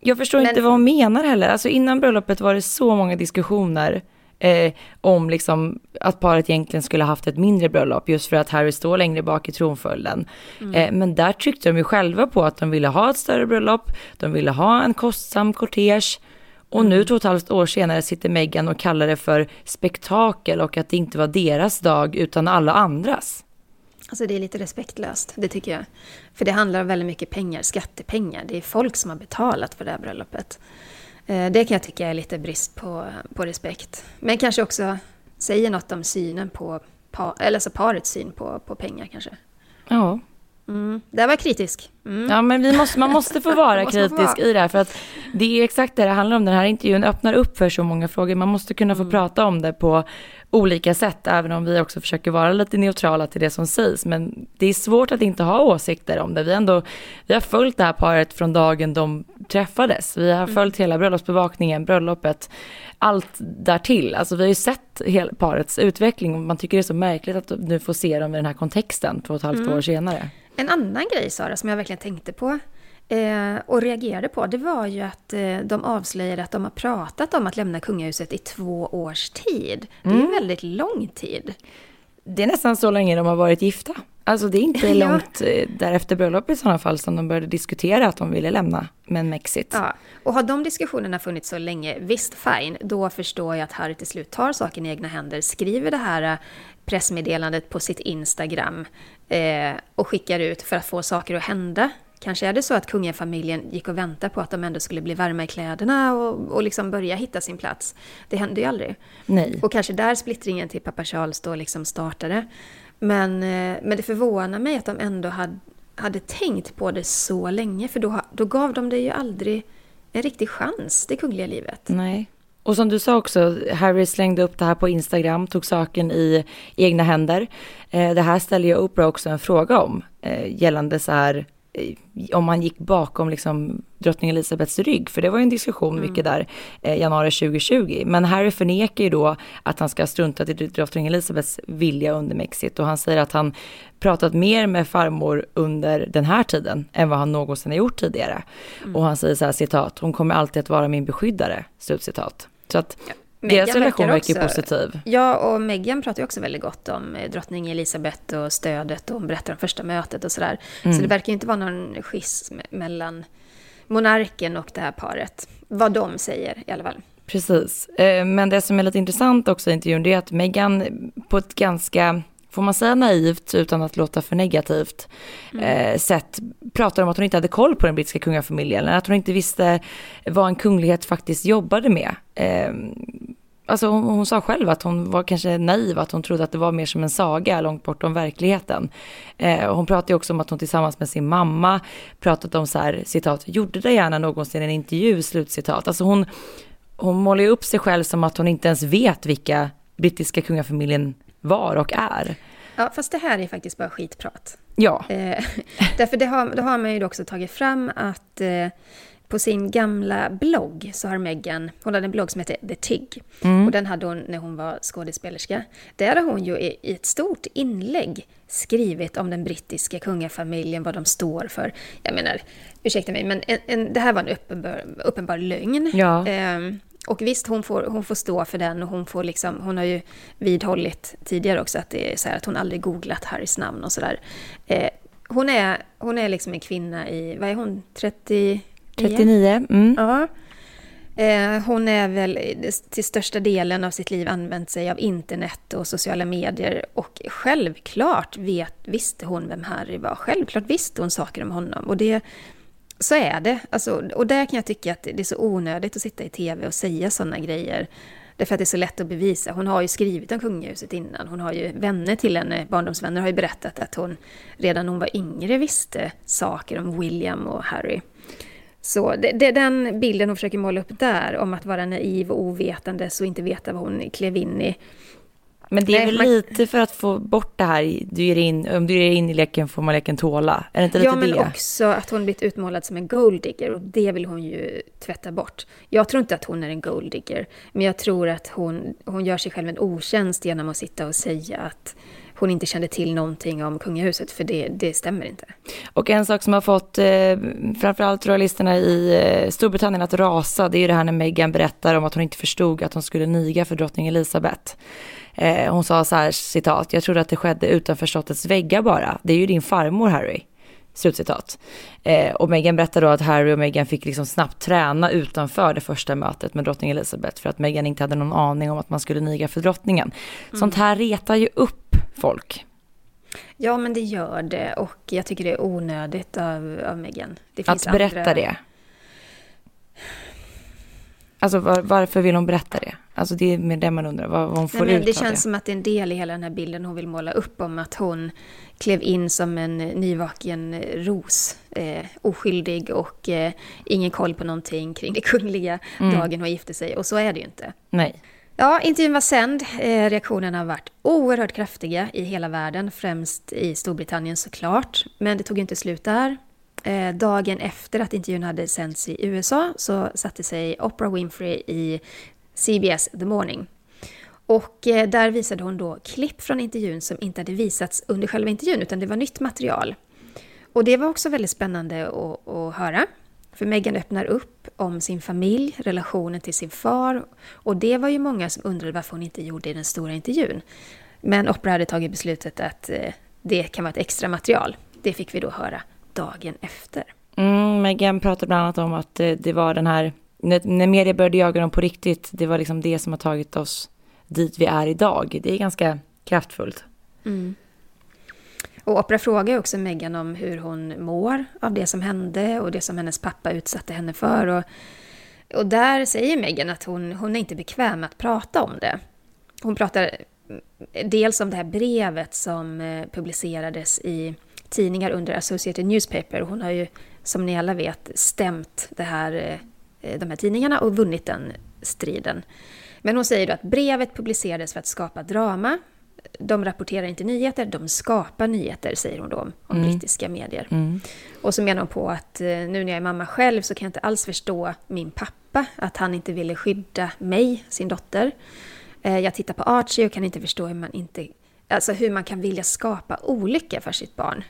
jag förstår men... inte vad hon menar heller. Alltså innan bröllopet var det så många diskussioner eh, om liksom att paret egentligen skulle haft ett mindre bröllop just för att Harry står längre bak i tronföljden. Mm. Eh, men där tryckte de ju själva på att de ville ha ett större bröllop, de ville ha en kostsam kortege och nu två och ett halvt år senare sitter Meghan och kallar det för spektakel och att det inte var deras dag utan alla andras. Alltså det är lite respektlöst, det tycker jag. För det handlar om väldigt mycket pengar, skattepengar. Det är folk som har betalat för det här bröllopet. Eh, det kan jag tycka är lite brist på, på respekt. Men kanske också säger något om synen på, eller alltså parets syn på, på pengar kanske. Ja. Mm. Det var kritisk. Mm. Ja, men vi måste, man måste få vara måste kritisk vara. i det här, för att det är exakt det det handlar om. Den här intervjun öppnar upp för så många frågor. Man måste kunna få mm. prata om det på olika sätt, även om vi också försöker vara lite neutrala till det som sägs. Men det är svårt att inte ha åsikter om det. Vi, ändå, vi har följt det här paret från dagen de träffades. Vi har mm. följt hela bröllopsbevakningen, bröllopet, allt därtill. Alltså vi har ju sett hela parets utveckling och man tycker det är så märkligt att nu få se dem i den här kontexten två och ett halvt mm. år senare. En annan grej Sara, som jag verkligen tänkte på eh, och reagerade på, det var ju att eh, de avslöjade att de har pratat om att lämna kungahuset i två års tid. Det är mm. en väldigt lång tid. Det är nästan så länge de har varit gifta. Alltså det är inte långt eh, därefter bröllop i sådana fall som de började diskutera att de ville lämna men Mexit. Ja, och har de diskussionerna funnits så länge, visst fine, då förstår jag att Harry till slut tar saken i egna händer, skriver det här eh, pressmeddelandet på sitt Instagram eh, och skickar ut för att få saker att hända. Kanske är det så att kungafamiljen gick och väntade på att de ändå skulle bli varma i kläderna och, och liksom börja hitta sin plats. Det hände ju aldrig. Nej. Och kanske där splittringen till pappa Charles då liksom startade. Men, eh, men det förvånar mig att de ändå hade, hade tänkt på det så länge, för då, då gav de det ju aldrig en riktig chans, det kungliga livet. Nej. Och som du sa också, Harry slängde upp det här på Instagram, tog saken i egna händer. Eh, det här ställer ju Oprah också en fråga om, eh, gällande så här, eh, om man gick bakom liksom drottning Elisabeths rygg, för det var ju en diskussion mm. mycket där eh, januari 2020. Men Harry förnekar ju då att han ska strunta i drottning Elisabeths vilja under Mexit och han säger att han pratat mer med farmor under den här tiden än vad han någonsin har gjort tidigare. Mm. Och han säger så här citat, hon kommer alltid att vara min beskyddare, slutcitat. Så att ja. Deras relation verkar positiv. Ja, och Meghan pratar ju också väldigt gott om eh, drottning Elisabeth och stödet och hon berättar om första mötet och sådär. Mm. Så det verkar ju inte vara någon schism mellan monarken och det här paret. Vad de säger i alla fall. Precis. Eh, men det som är lite intressant också i intervjun det är att Meghan på ett ganska får man säga naivt utan att låta för negativt, mm. eh, sätt pratar om att hon inte hade koll på den brittiska kungafamiljen, eller att hon inte visste vad en kunglighet faktiskt jobbade med. Eh, alltså hon, hon, sa själv att hon var kanske naiv, att hon trodde att det var mer som en saga långt bortom verkligheten. Eh, hon pratade också om att hon tillsammans med sin mamma pratat om så här, citat, gjorde det gärna någonsin en intervju, slutcitat. Alltså hon, hon målar ju upp sig själv som att hon inte ens vet vilka brittiska kungafamiljen var och är. Ja, fast det här är faktiskt bara skitprat. Ja. Eh, därför det har, då har man ju också tagit fram att eh, på sin gamla blogg så har Meghan, hon hade en blogg som heter The Tig. Mm. Och den hade hon när hon var skådespelerska. Där har hon ju i ett stort inlägg skrivit om den brittiska kungafamiljen, vad de står för. Jag menar, ursäkta mig, men en, en, det här var en uppenbar, uppenbar lögn. Ja. Eh, och visst, hon får, hon får stå för den och hon, får liksom, hon har ju vidhållit tidigare också att det är så här att hon aldrig googlat Harrys namn och sådär. Eh, hon, är, hon är liksom en kvinna i, vad är hon, 39? 39, mm. Ja. Eh, hon är väl till största delen av sitt liv använt sig av internet och sociala medier och självklart vet, visste hon vem Harry var. Självklart visste hon saker om honom och det så är det. Alltså, och där kan jag tycka att det är så onödigt att sitta i tv och säga sådana grejer. Därför att det är så lätt att bevisa. Hon har ju skrivit om kungahuset innan. Hon har ju vänner till henne, barndomsvänner har ju berättat att hon redan när hon var yngre visste saker om William och Harry. Så det, det, den bilden hon försöker måla upp där, om att vara naiv och ovetande och inte veta vad hon klev in i. Men det är väl lite för att få bort det här, du ger in, om du ger in i leken får man leken tåla. Är det inte lite ja, men det? också att hon blivit utmålad som en golddigger och det vill hon ju tvätta bort. Jag tror inte att hon är en golddigger, men jag tror att hon, hon gör sig själv en otjänst genom att sitta och säga att hon inte kände till någonting om kungahuset, för det, det stämmer inte. Och en sak som har fått eh, framförallt royalisterna i eh, Storbritannien att rasa, det är ju det här när Meghan berättar om att hon inte förstod att hon skulle niga för drottning Elizabeth. Eh, hon sa så här, citat, jag trodde att det skedde utanför slottets väggar bara. Det är ju din farmor Harry. Slutcitat. Eh, och Meghan berättar då att Harry och Meghan fick liksom snabbt träna utanför det första mötet med drottning Elizabeth för att Meghan inte hade någon aning om att man skulle niga för drottningen. Mm. Sånt här retar ju upp folk. Ja, men det gör det och jag tycker det är onödigt av, av Meghan. att berätta andra... det? Alltså var, varför vill hon berätta det? Alltså det är med det man undrar, vad, vad hon får Nej, ut Det känns det. som att det är en del i hela den här bilden hon vill måla upp om att hon klev in som en nyvaken ros. Eh, oskyldig och eh, ingen koll på någonting kring det kungliga mm. dagen hon gifte sig. Och så är det ju inte. Nej. Ja, intervjun var sänd. Eh, reaktionerna har varit oerhört kraftiga i hela världen, främst i Storbritannien såklart. Men det tog inte slut där. Eh, dagen efter att intervjun hade sänts i USA så satte sig Oprah Winfrey i CBS The Morning. Och eh, där visade hon då klipp från intervjun som inte hade visats under själva intervjun, utan det var nytt material. Och det var också väldigt spännande att, att höra. För Meghan öppnar upp om sin familj, relationen till sin far. Och det var ju många som undrade varför hon inte gjorde i den stora intervjun. Men Oprah hade tagit beslutet att eh, det kan vara ett extra material. Det fick vi då höra dagen efter. Mm, Meghan pratade bland annat om att det, det var den här, när, när media började jaga dem på riktigt, det var liksom det som har tagit oss dit vi är idag. Det är ganska kraftfullt. Mm. Och Oprah frågar också Meghan om hur hon mår av det som hände och det som hennes pappa utsatte henne för. Och, och där säger Meghan att hon, hon är inte bekväm med att prata om det. Hon pratar dels om det här brevet som eh, publicerades i tidningar under Associated Newspaper. Hon har ju, som ni alla vet, stämt det här, eh, de här tidningarna och vunnit den striden. Men hon säger då att brevet publicerades för att skapa drama. De rapporterar inte nyheter, de skapar nyheter, säger hon då om, mm. brittiska medier. Mm. Och så menar hon på att eh, nu när jag är mamma själv så kan jag inte alls förstå min pappa, att han inte ville skydda mig, sin dotter. Eh, jag tittar på Archie och kan inte förstå hur man, inte, alltså hur man kan vilja skapa olycka för sitt barn.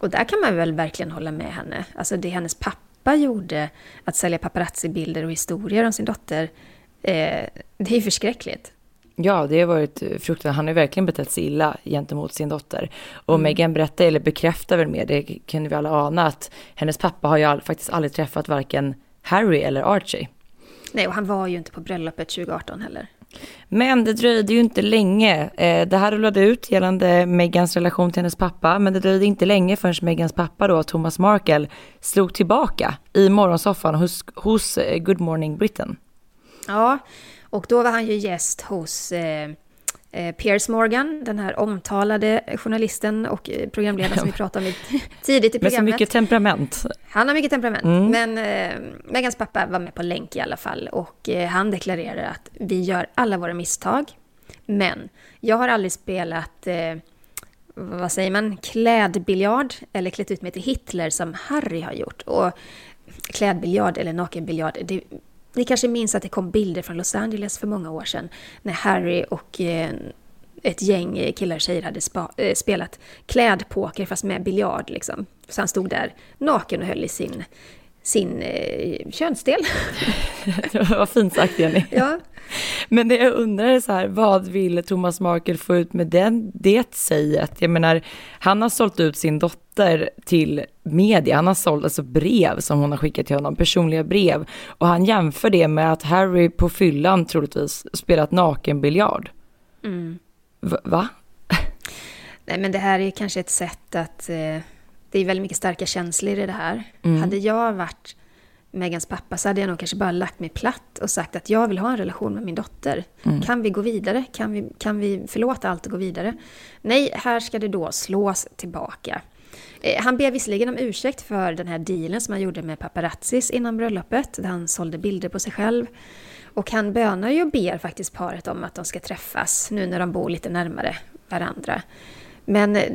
Och där kan man väl verkligen hålla med henne. Alltså det hennes pappa gjorde, att sälja paparazzi-bilder och historier om sin dotter, eh, det är förskräckligt. Ja, det har varit fruktansvärt. Han har verkligen betett sig illa gentemot sin dotter. Och mm. Meghan berättar, eller bekräftar väl med, det kunde vi alla ana, att hennes pappa har ju all, faktiskt aldrig träffat varken Harry eller Archie. Nej, och han var ju inte på bröllopet 2018 heller. Men det dröjde ju inte länge. Eh, det här rullade ut gällande Megans relation till hennes pappa, men det dröjde inte länge förrän Megans pappa då, Thomas Markle, slog tillbaka i morgonsoffan hos, hos eh, Good Morning Britain. Ja, och då var han ju gäst hos Eh, Piers Morgan, den här omtalade journalisten och eh, programledaren som vi pratade om tidigt i programmet. Med så mycket temperament. Han har mycket temperament. Mm. Men eh, Megans pappa var med på länk i alla fall. Och eh, han deklarerar att vi gör alla våra misstag. Men jag har aldrig spelat, eh, vad säger man, klädbiljard eller klätt ut mig till Hitler som Harry har gjort. Och klädbiljard eller nakenbiljard, det ni kanske minns att det kom bilder från Los Angeles för många år sedan när Harry och eh, ett gäng killar och tjejer hade spa, äh, spelat klädpoker fast med biljard. Liksom. Så han stod där naken och höll i sin, sin eh, könsdel. Vad fint sagt Jenny. Ja. Men det jag undrar är så här, vad vill Thomas Markle få ut med den, det säget? Jag menar, han har sålt ut sin dotter till media, han har sålt alltså brev som hon har skickat till honom, personliga brev. Och han jämför det med att Harry på fyllan troligtvis spelat nakenbiljard. Mm. Va? Nej men det här är kanske ett sätt att, eh, det är väldigt mycket starka känslor i det här. Mm. Hade jag varit Megans pappa så hade jag nog kanske bara lagt mig platt och sagt att jag vill ha en relation med min dotter. Mm. Kan vi gå vidare? Kan vi, kan vi förlåta allt och gå vidare? Nej, här ska det då slås tillbaka. Eh, han ber visserligen om ursäkt för den här dealen som han gjorde med paparazzis innan bröllopet, där han sålde bilder på sig själv. Och han bönar ju och ber faktiskt paret om att de ska träffas nu när de bor lite närmare varandra. Men eh,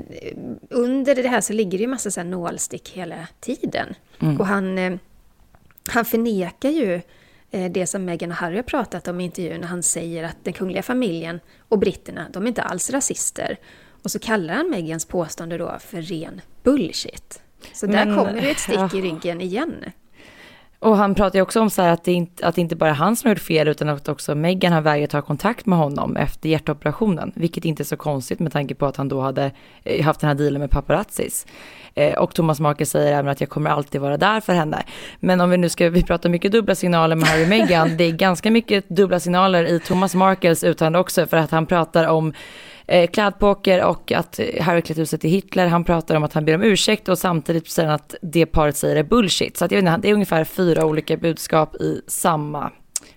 under det här så ligger det ju massa så nålstick hela tiden. Mm. Och han, eh, han förnekar ju det som Meghan och Harry har pratat om i intervjun när han säger att den kungliga familjen och britterna, de är inte alls rasister. Och så kallar han Megans påstående då för ren bullshit. Så där Men, kommer det ett stick ja. i ryggen igen. Och han pratar ju också om så att det, inte, att det inte bara är han som har gjort fel utan att också Meghan har vägrat ta kontakt med honom efter hjärtoperationen. Vilket inte är så konstigt med tanke på att han då hade eh, haft den här dealen med paparazzis. Eh, och Thomas Marker säger även att jag kommer alltid vara där för henne. Men om vi nu ska, vi pratar mycket dubbla signaler med Harry och Meghan. Det är ganska mycket dubbla signaler i Thomas Markels uttalande också för att han pratar om eh, klädpoker och att Harry klätt ut sig till Hitler. Han pratar om att han ber om ursäkt och samtidigt säger han att det paret säger är bullshit. Så att jag vet inte, det är ungefär fyra olika budskap i samma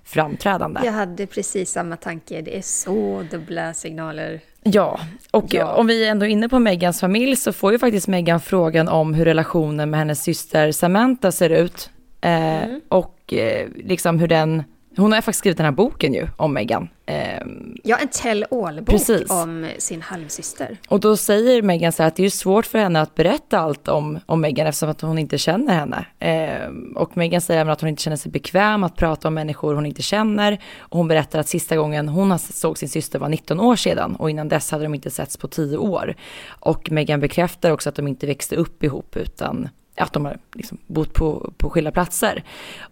framträdande. Jag hade precis samma tanke. Det är så dubbla signaler. Ja, och ja. om vi är ändå är inne på Megans familj så får ju faktiskt Megan frågan om hur relationen med hennes syster Samantha ser ut. Eh, mm. Och eh, liksom hur den hon har faktiskt skrivit den här boken ju om Meghan. Eh, ja, en tell all-bok om sin halvsyster. Och då säger Meghan så här att det är svårt för henne att berätta allt om, om Meghan eftersom att hon inte känner henne. Eh, och Meghan säger även att hon inte känner sig bekväm att prata om människor hon inte känner. Och hon berättar att sista gången hon såg sin syster var 19 år sedan och innan dess hade de inte setts på 10 år. Och Meghan bekräftar också att de inte växte upp ihop utan att de har liksom bott på, på skilda platser.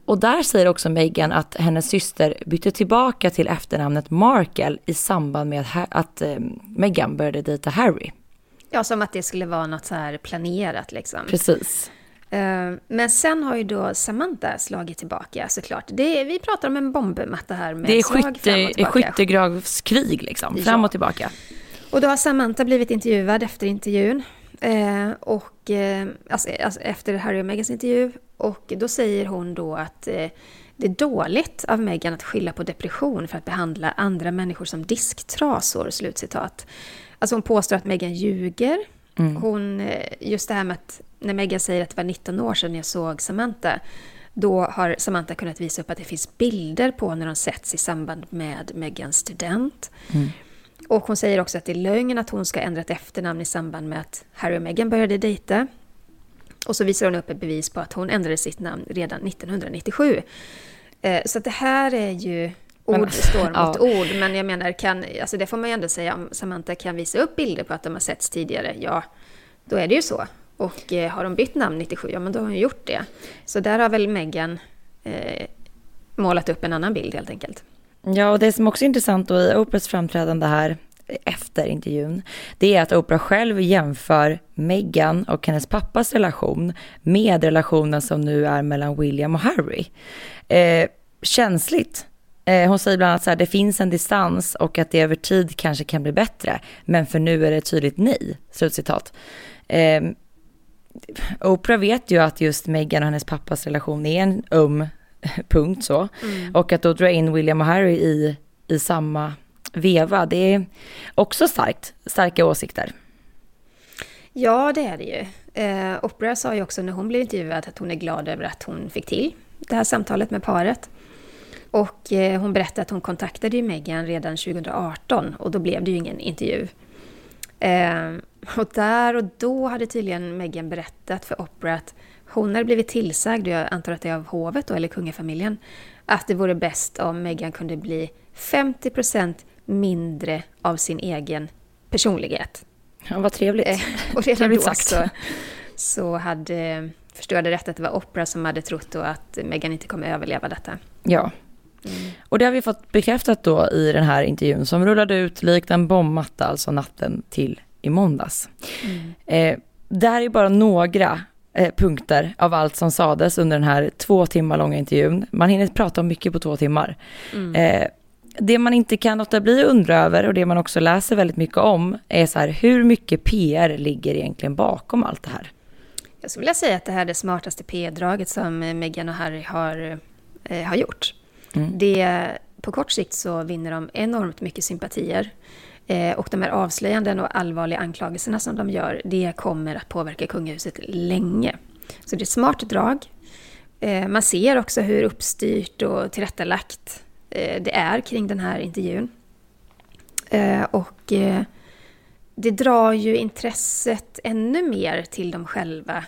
Och där säger också Meghan att hennes syster bytte tillbaka till efternamnet Markle i samband med att, att eh, Meghan började dejta Harry. Ja, som att det skulle vara något så här planerat liksom. Precis. Uh, men sen har ju då Samantha slagit tillbaka såklart. Det är, vi pratar om en bombmatta här med Det är skytte, skyttegravskrig liksom, fram och tillbaka. Och då har Samantha blivit intervjuad efter intervjun. Eh, och, eh, alltså, alltså, efter Harry och Megans intervju. Och då säger hon då att eh, det är dåligt av Meghan att skylla på depression för att behandla andra människor som disktrasor. Slutcitat. Alltså hon påstår att Meghan ljuger. Mm. Hon, eh, just det här med att när Meghan säger att det var 19 år sedan jag såg Samantha. Då har Samantha kunnat visa upp att det finns bilder på när de sätts i samband med Megans student. Mm. Och hon säger också att det är lögn att hon ska ändra ett efternamn i samband med att Harry och Meghan började dejta. Och så visar hon upp ett bevis på att hon ändrade sitt namn redan 1997. Eh, så det här är ju ord men, står mot ja. ord, men jag menar, kan, alltså det får man ju ändå säga, om Samantha kan visa upp bilder på att de har setts tidigare, ja, då är det ju så. Och eh, har de bytt namn 97, ja men då har hon gjort det. Så där har väl Meghan eh, målat upp en annan bild helt enkelt. Ja, och det som också är intressant då i Oprahs framträdande här efter intervjun, det är att Oprah själv jämför Meghan och hennes pappas relation med relationen som nu är mellan William och Harry. Eh, känsligt. Eh, hon säger bland annat så här, det finns en distans och att det över tid kanske kan bli bättre, men för nu är det tydligt nej. Slutcitat. Eh, Oprah vet ju att just Meghan och hennes pappas relation är en um punkt så. Mm. Och att då dra in William och Harry i, i samma veva, det är också starkt, starka åsikter. Ja, det är det ju. Eh, Oprah sa ju också när hon blev intervjuad att hon är glad över att hon fick till det här samtalet med paret. Och eh, hon berättade att hon kontaktade ju Meghan redan 2018 och då blev det ju ingen intervju. Eh, och där och då hade tydligen Meghan berättat för Oprah att hon hade blivit tillsagd, och jag antar att det är av hovet då, eller kungafamiljen, att det vore bäst om Meghan kunde bli 50% mindre av sin egen personlighet. Ja, vad trevligt. Eh, och redan då så, så hade, förstod jag det rätt, att det var Oprah som hade trott då att Meghan inte kommer överleva detta. Ja. Mm. Och det har vi fått bekräftat då i den här intervjun som rullade ut likt en bombmatta, alltså natten till i måndags. Mm. Eh, det här är bara några punkter av allt som sades under den här två timmar långa intervjun. Man hinner prata om mycket på två timmar. Mm. Eh, det man inte kan låta bli att undra över och det man också läser väldigt mycket om är så här, hur mycket PR ligger egentligen bakom allt det här? Jag skulle vilja säga att det här är det smartaste P-draget som Meghan och Harry har, eh, har gjort. Mm. Det, på kort sikt så vinner de enormt mycket sympatier. Eh, och de här avslöjanden och allvarliga anklagelserna som de gör, det kommer att påverka kungahuset länge. Så det är ett smart drag. Eh, man ser också hur uppstyrt och tillrättalagt eh, det är kring den här intervjun. Eh, och eh, det drar ju intresset ännu mer till dem själva.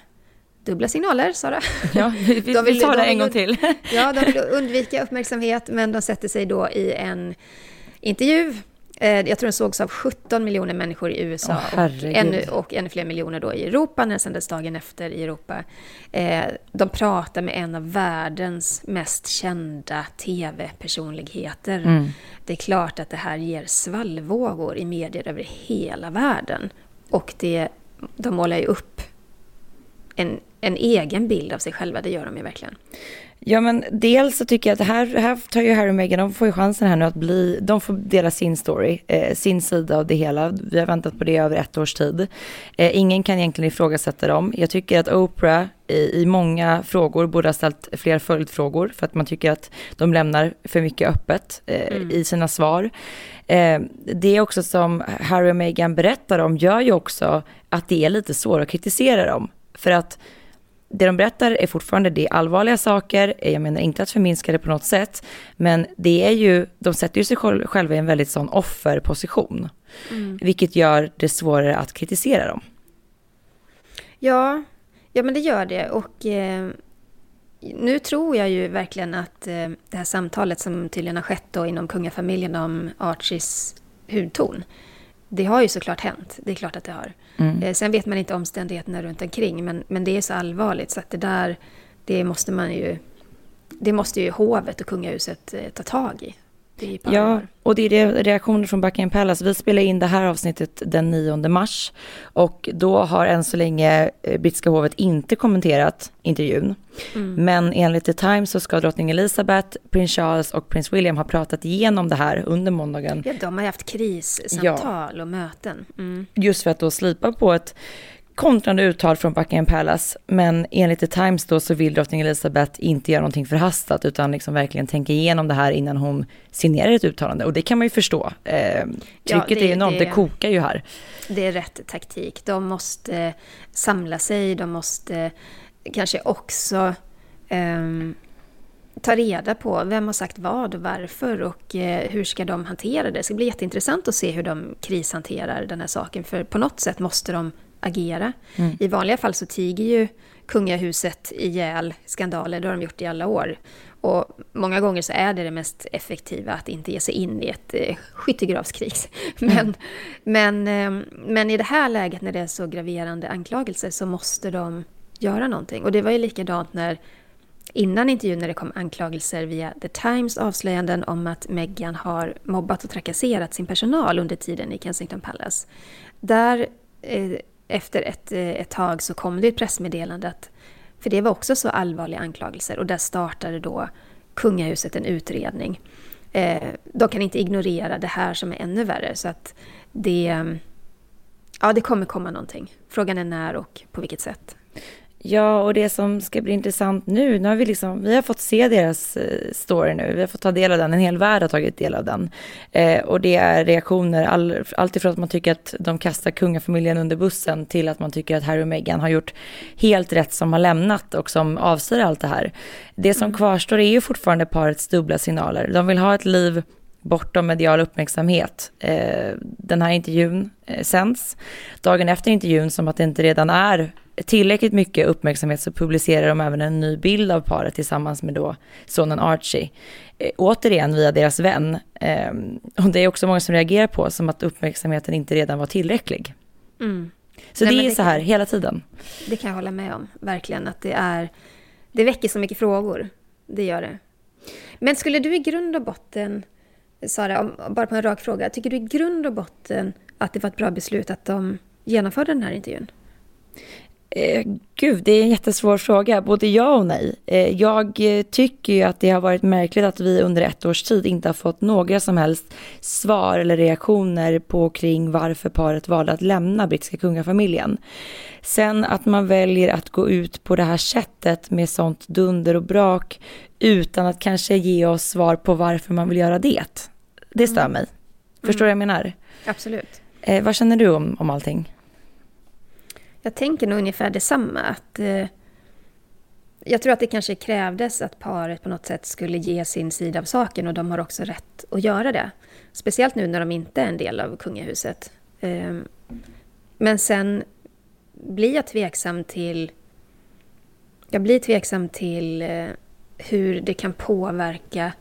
Dubbla signaler, Sara. Ja, vi, de vill, vi tar det en gång till. ja, de vill undvika uppmärksamhet, men de sätter sig då i en intervju jag tror den sågs av 17 miljoner människor i USA oh, och, ännu, och ännu fler miljoner då i Europa, när den sändes dagen efter i Europa. Eh, de pratar med en av världens mest kända tv-personligheter. Mm. Det är klart att det här ger svallvågor i medier över hela världen. Och det, de målar ju upp en, en egen bild av sig själva, det gör de ju verkligen. Ja men dels så tycker jag att här, här tar ju Harry och Meghan, de får ju chansen här nu att bli, de får dela sin story, eh, sin sida av det hela. Vi har väntat på det över ett års tid. Eh, ingen kan egentligen ifrågasätta dem. Jag tycker att Oprah i, i många frågor borde ha ställt fler följdfrågor för att man tycker att de lämnar för mycket öppet eh, mm. i sina svar. Eh, det också som Harry och Meghan berättar om gör ju också att det är lite svårt att kritisera dem. För att det de berättar är fortfarande det allvarliga saker, jag menar inte att förminska det på något sätt, men det är ju, de sätter ju sig själva i en väldigt sån offerposition, mm. vilket gör det svårare att kritisera dem. Ja, ja men det gör det och eh, nu tror jag ju verkligen att eh, det här samtalet som tydligen har skett då inom kungafamiljen om Archies hudton, det har ju såklart hänt, det är klart att det har. Mm. Eh, sen vet man inte omständigheterna runt omkring, men, men det är så allvarligt så att det där, det måste man ju, det måste ju hovet och kungahuset eh, ta tag i. Ja, och det är reaktioner från Buckingham Palace. Vi spelar in det här avsnittet den 9 mars och då har än så länge eh, brittiska hovet inte kommenterat intervjun. Mm. Men enligt The Times så ska drottning Elizabeth, prins Charles och prins William ha pratat igenom det här under måndagen. Ja, de har haft krissamtal ja. och möten. Mm. Just för att då slipa på ett kontrande uttal från Buckingham Palace, men enligt The Times då så vill drottning Elizabeth inte göra någonting förhastat, utan liksom verkligen tänka igenom det här innan hon signerar ett uttalande. Och det kan man ju förstå. Eh, trycket ja, det, är enormt, det, det kokar ju här. Det är rätt taktik. De måste samla sig, de måste kanske också um, ta reda på vem har sagt vad och varför och eh, hur ska de hantera det. Det ska bli jätteintressant att se hur de krishanterar den här saken, för på något sätt måste de agera. Mm. I vanliga fall så tiger ju kungahuset ihjäl skandaler, det har de gjort i alla år. Och många gånger så är det det mest effektiva att inte ge sig in i ett eh, skyttegravskrig. Men, mm. men, eh, men i det här läget när det är så graverande anklagelser så måste de göra någonting. Och det var ju likadant när innan intervjun när det kom anklagelser via The Times avslöjanden om att Meghan har mobbat och trakasserat sin personal under tiden i Kensington Palace. Där eh, efter ett, eh, ett tag så kom det ett pressmeddelande att, för det var också så allvarliga anklagelser och där startade då kungahuset en utredning. Eh, de kan inte ignorera det här som är ännu värre så att det, ja, det kommer komma någonting. Frågan är när och på vilket sätt. Ja, och det som ska bli intressant nu, nu har vi liksom, vi har fått se deras eh, story nu, vi har fått ta del av den, en hel värld har tagit del av den. Eh, och det är reaktioner, all, alltifrån att man tycker att de kastar kungafamiljen under bussen till att man tycker att Harry och Meghan har gjort helt rätt som har lämnat och som avser allt det här. Det som mm. kvarstår är ju fortfarande parets dubbla signaler. De vill ha ett liv bortom medial uppmärksamhet. Eh, den här intervjun eh, sänds dagen efter intervjun som att det inte redan är tillräckligt mycket uppmärksamhet så publicerar de även en ny bild av paret tillsammans med då sonen Archie. Eh, återigen via deras vän. Eh, och det är också många som reagerar på som att uppmärksamheten inte redan var tillräcklig. Mm. Så Nej, det är så här kan, hela tiden. Det kan jag hålla med om, verkligen. Att det är, det väcker så mycket frågor. Det gör det. Men skulle du i grund och botten, Sara, bara på en rak fråga, tycker du i grund och botten att det var ett bra beslut att de genomförde den här intervjun? Eh, gud, det är en jättesvår fråga, både ja och nej. Eh, jag tycker ju att det har varit märkligt att vi under ett års tid inte har fått några som helst svar eller reaktioner på kring varför paret valde att lämna brittiska kungafamiljen. Sen att man väljer att gå ut på det här sättet med sånt dunder och brak utan att kanske ge oss svar på varför man vill göra det. Det stör mm. mig. Förstår du mm. vad jag menar? Absolut. Eh, vad känner du om, om allting? Jag tänker nog ungefär detsamma. Att, eh, jag tror att det kanske krävdes att paret på något sätt skulle ge sin sida av saken och de har också rätt att göra det. Speciellt nu när de inte är en del av kungahuset. Eh, men sen blir jag tveksam till... Jag blir tveksam till eh, hur det kan påverka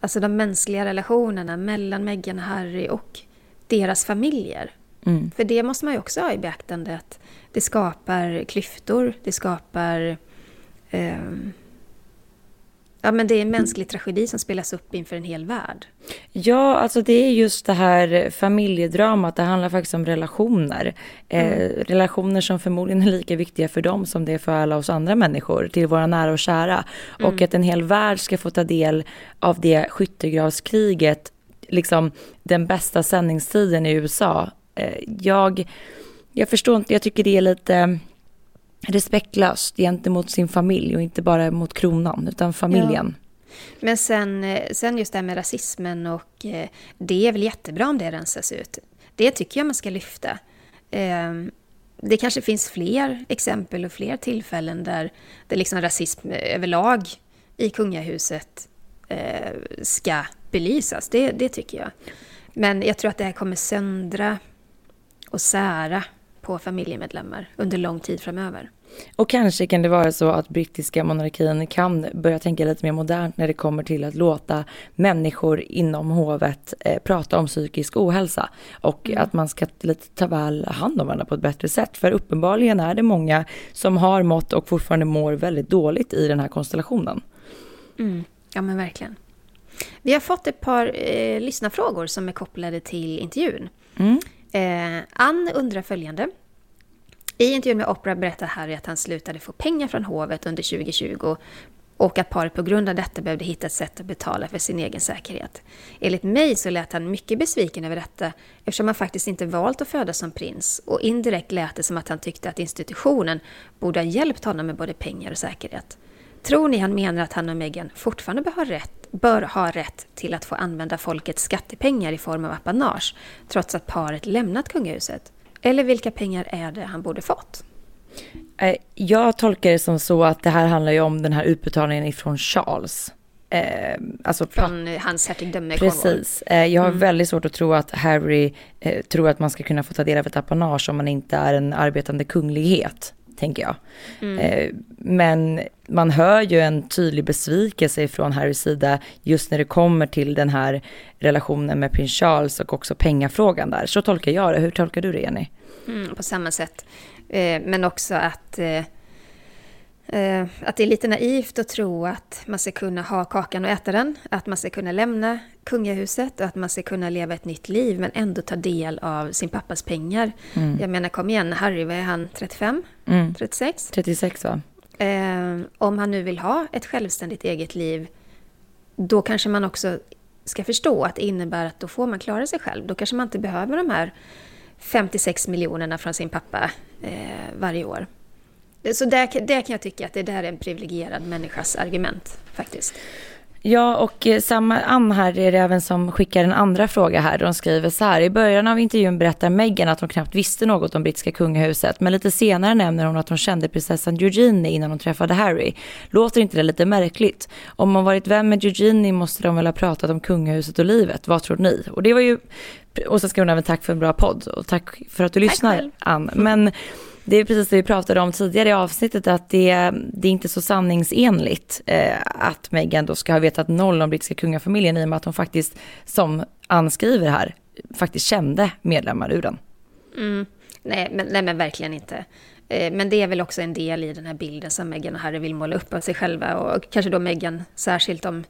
alltså de mänskliga relationerna mellan Meghan och Harry och deras familjer. Mm. För det måste man ju också ha i beaktande att det skapar klyftor, det skapar... Eh, ja, men det är en mänsklig tragedi som spelas upp inför en hel värld. Ja, alltså det är just det här familjedramat. Det handlar faktiskt om relationer. Eh, mm. Relationer som förmodligen är lika viktiga för dem som det är för alla oss andra människor, till våra nära och kära. Mm. Och att en hel värld ska få ta del av det skyttegravskriget, liksom den bästa sändningstiden i USA. Eh, jag jag förstår inte, jag tycker det är lite eh, respektlöst gentemot sin familj och inte bara mot kronan utan familjen. Ja. Men sen, eh, sen just det här med rasismen och eh, det är väl jättebra om det rensas ut. Det tycker jag man ska lyfta. Ehm, det kanske finns fler exempel och fler tillfällen där det liksom rasism överlag i kungahuset ska belysas. Det, det tycker jag. Men jag tror att det här kommer söndra och sära på familjemedlemmar under lång tid framöver. Och kanske kan det vara så att brittiska monarkin kan börja tänka lite mer modernt när det kommer till att låta människor inom hovet eh, prata om psykisk ohälsa och mm. att man ska lite ta väl hand om varandra på ett bättre sätt. För uppenbarligen är det många som har mått och fortfarande mår väldigt dåligt i den här konstellationen. Mm. Ja men verkligen. Vi har fått ett par eh, lyssnarfrågor som är kopplade till intervjun. Mm. Eh, Ann undrar följande. I intervjun med Oprah berättar Harry att han slutade få pengar från hovet under 2020 och att paret på grund av detta behövde hitta ett sätt att betala för sin egen säkerhet. Enligt mig så lät han mycket besviken över detta eftersom han faktiskt inte valt att födas som prins och indirekt lät det som att han tyckte att institutionen borde ha hjälpt honom med både pengar och säkerhet. Tror ni han menar att han och Meghan fortfarande bör ha, rätt, bör ha rätt till att få använda folkets skattepengar i form av apanage, trots att paret lämnat kungahuset? Eller vilka pengar är det han borde fått? Eh, jag tolkar det som så att det här handlar ju om den här utbetalningen ifrån Charles. Eh, alltså Från hans hertigdöme Precis. Eh, jag har mm. väldigt svårt att tro att Harry eh, tror att man ska kunna få ta del av ett apanage om man inte är en arbetande kunglighet tänker jag. Mm. Eh, men man hör ju en tydlig besvikelse från Harrys sida just när det kommer till den här relationen med prins Charles och också pengafrågan där. Så tolkar jag det. Hur tolkar du det, Jenny? Mm, på samma sätt. Eh, men också att eh, Eh, att det är lite naivt att tro att man ska kunna ha kakan och äta den, att man ska kunna lämna kungahuset och att man ska kunna leva ett nytt liv men ändå ta del av sin pappas pengar. Mm. Jag menar, kom igen, Harry, vad är han, 35? Mm. 36? 36 va? Eh, om han nu vill ha ett självständigt eget liv, då kanske man också ska förstå att det innebär att då får man klara sig själv. Då kanske man inte behöver de här 56 miljonerna från sin pappa eh, varje år. Så där, där kan jag tycka att det där är en privilegierad människas argument faktiskt. Ja, och eh, samma Ann här är det även som skickar en andra fråga här. De skriver så här. I början av intervjun berättar Meghan att hon knappt visste något om brittiska kungahuset. Men lite senare nämner hon att hon kände prinsessan Eugenie innan hon träffade Harry. Låter inte det lite märkligt? Om man varit vän med Eugenie måste de väl ha pratat om kungahuset och livet. Vad tror ni? Och det var ju... Och så skriver hon även tack för en bra podd. Och tack för att du lyssnar, Ann. Men det är precis det vi pratade om tidigare i avsnittet, att det, det är inte så sanningsenligt eh, att Meghan då ska ha vetat noll om brittiska kungafamiljen i och med att hon faktiskt, som Ann skriver här, faktiskt kände medlemmar ur den. Mm. Nej, men, nej, men verkligen inte. Eh, men det är väl också en del i den här bilden som Meghan och Harry vill måla upp av sig själva och kanske då Meghan särskilt om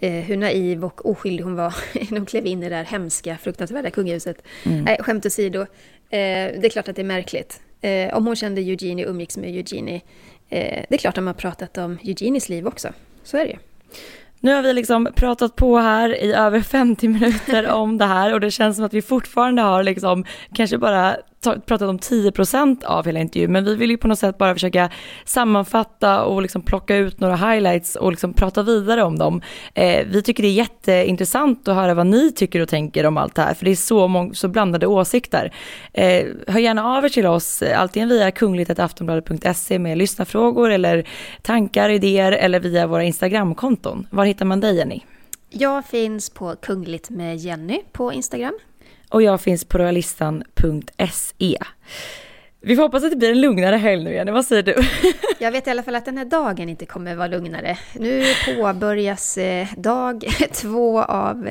eh, hur naiv och oskyldig hon var när hon klev in i det där hemska, fruktansvärda kungahuset. Mm. Nej, skämt åsido, eh, det är klart att det är märkligt. Eh, om hon kände Eugenie och umgicks med Eugenie. Eh, det är klart att de har pratat om Eugenies liv också. Så är det ju. Nu har vi liksom pratat på här i över 50 minuter om det här och det känns som att vi fortfarande har liksom kanske bara pratat om 10% av hela intervjun, men vi vill ju på något sätt bara försöka sammanfatta och liksom plocka ut några highlights och liksom prata vidare om dem. Eh, vi tycker det är jätteintressant att höra vad ni tycker och tänker om allt det här, för det är så, många, så blandade åsikter. Eh, hör gärna av er till oss, antingen via kungligt.aftonbladet.se med lyssnarfrågor eller tankar, idéer eller via våra Instagramkonton. Var hittar man dig Jenny? Jag finns på Kungligt med Jenny på Instagram. Och jag finns på royalistan.se. Vi får hoppas att det blir en lugnare helg nu Jenny, vad säger du? Jag vet i alla fall att den här dagen inte kommer vara lugnare. Nu påbörjas eh, dag två av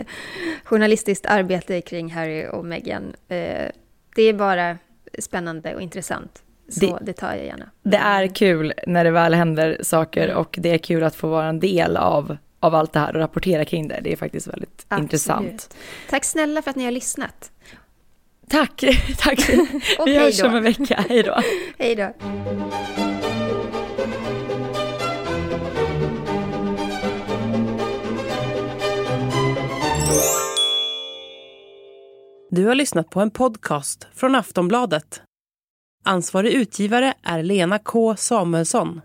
journalistiskt arbete kring Harry och Meghan. Eh, det är bara spännande och intressant. Så det, det, tar jag gärna. Det är kul när det väl händer saker och det är kul att få vara en del av av allt det här och rapportera kring det. Det är faktiskt väldigt Absolut. intressant. Tack snälla för att ni har lyssnat. Tack, tack. Vi hörs om en vecka. Hej då. hej då. Du har lyssnat på en podcast från Aftonbladet. Ansvarig utgivare är Lena K Samuelsson.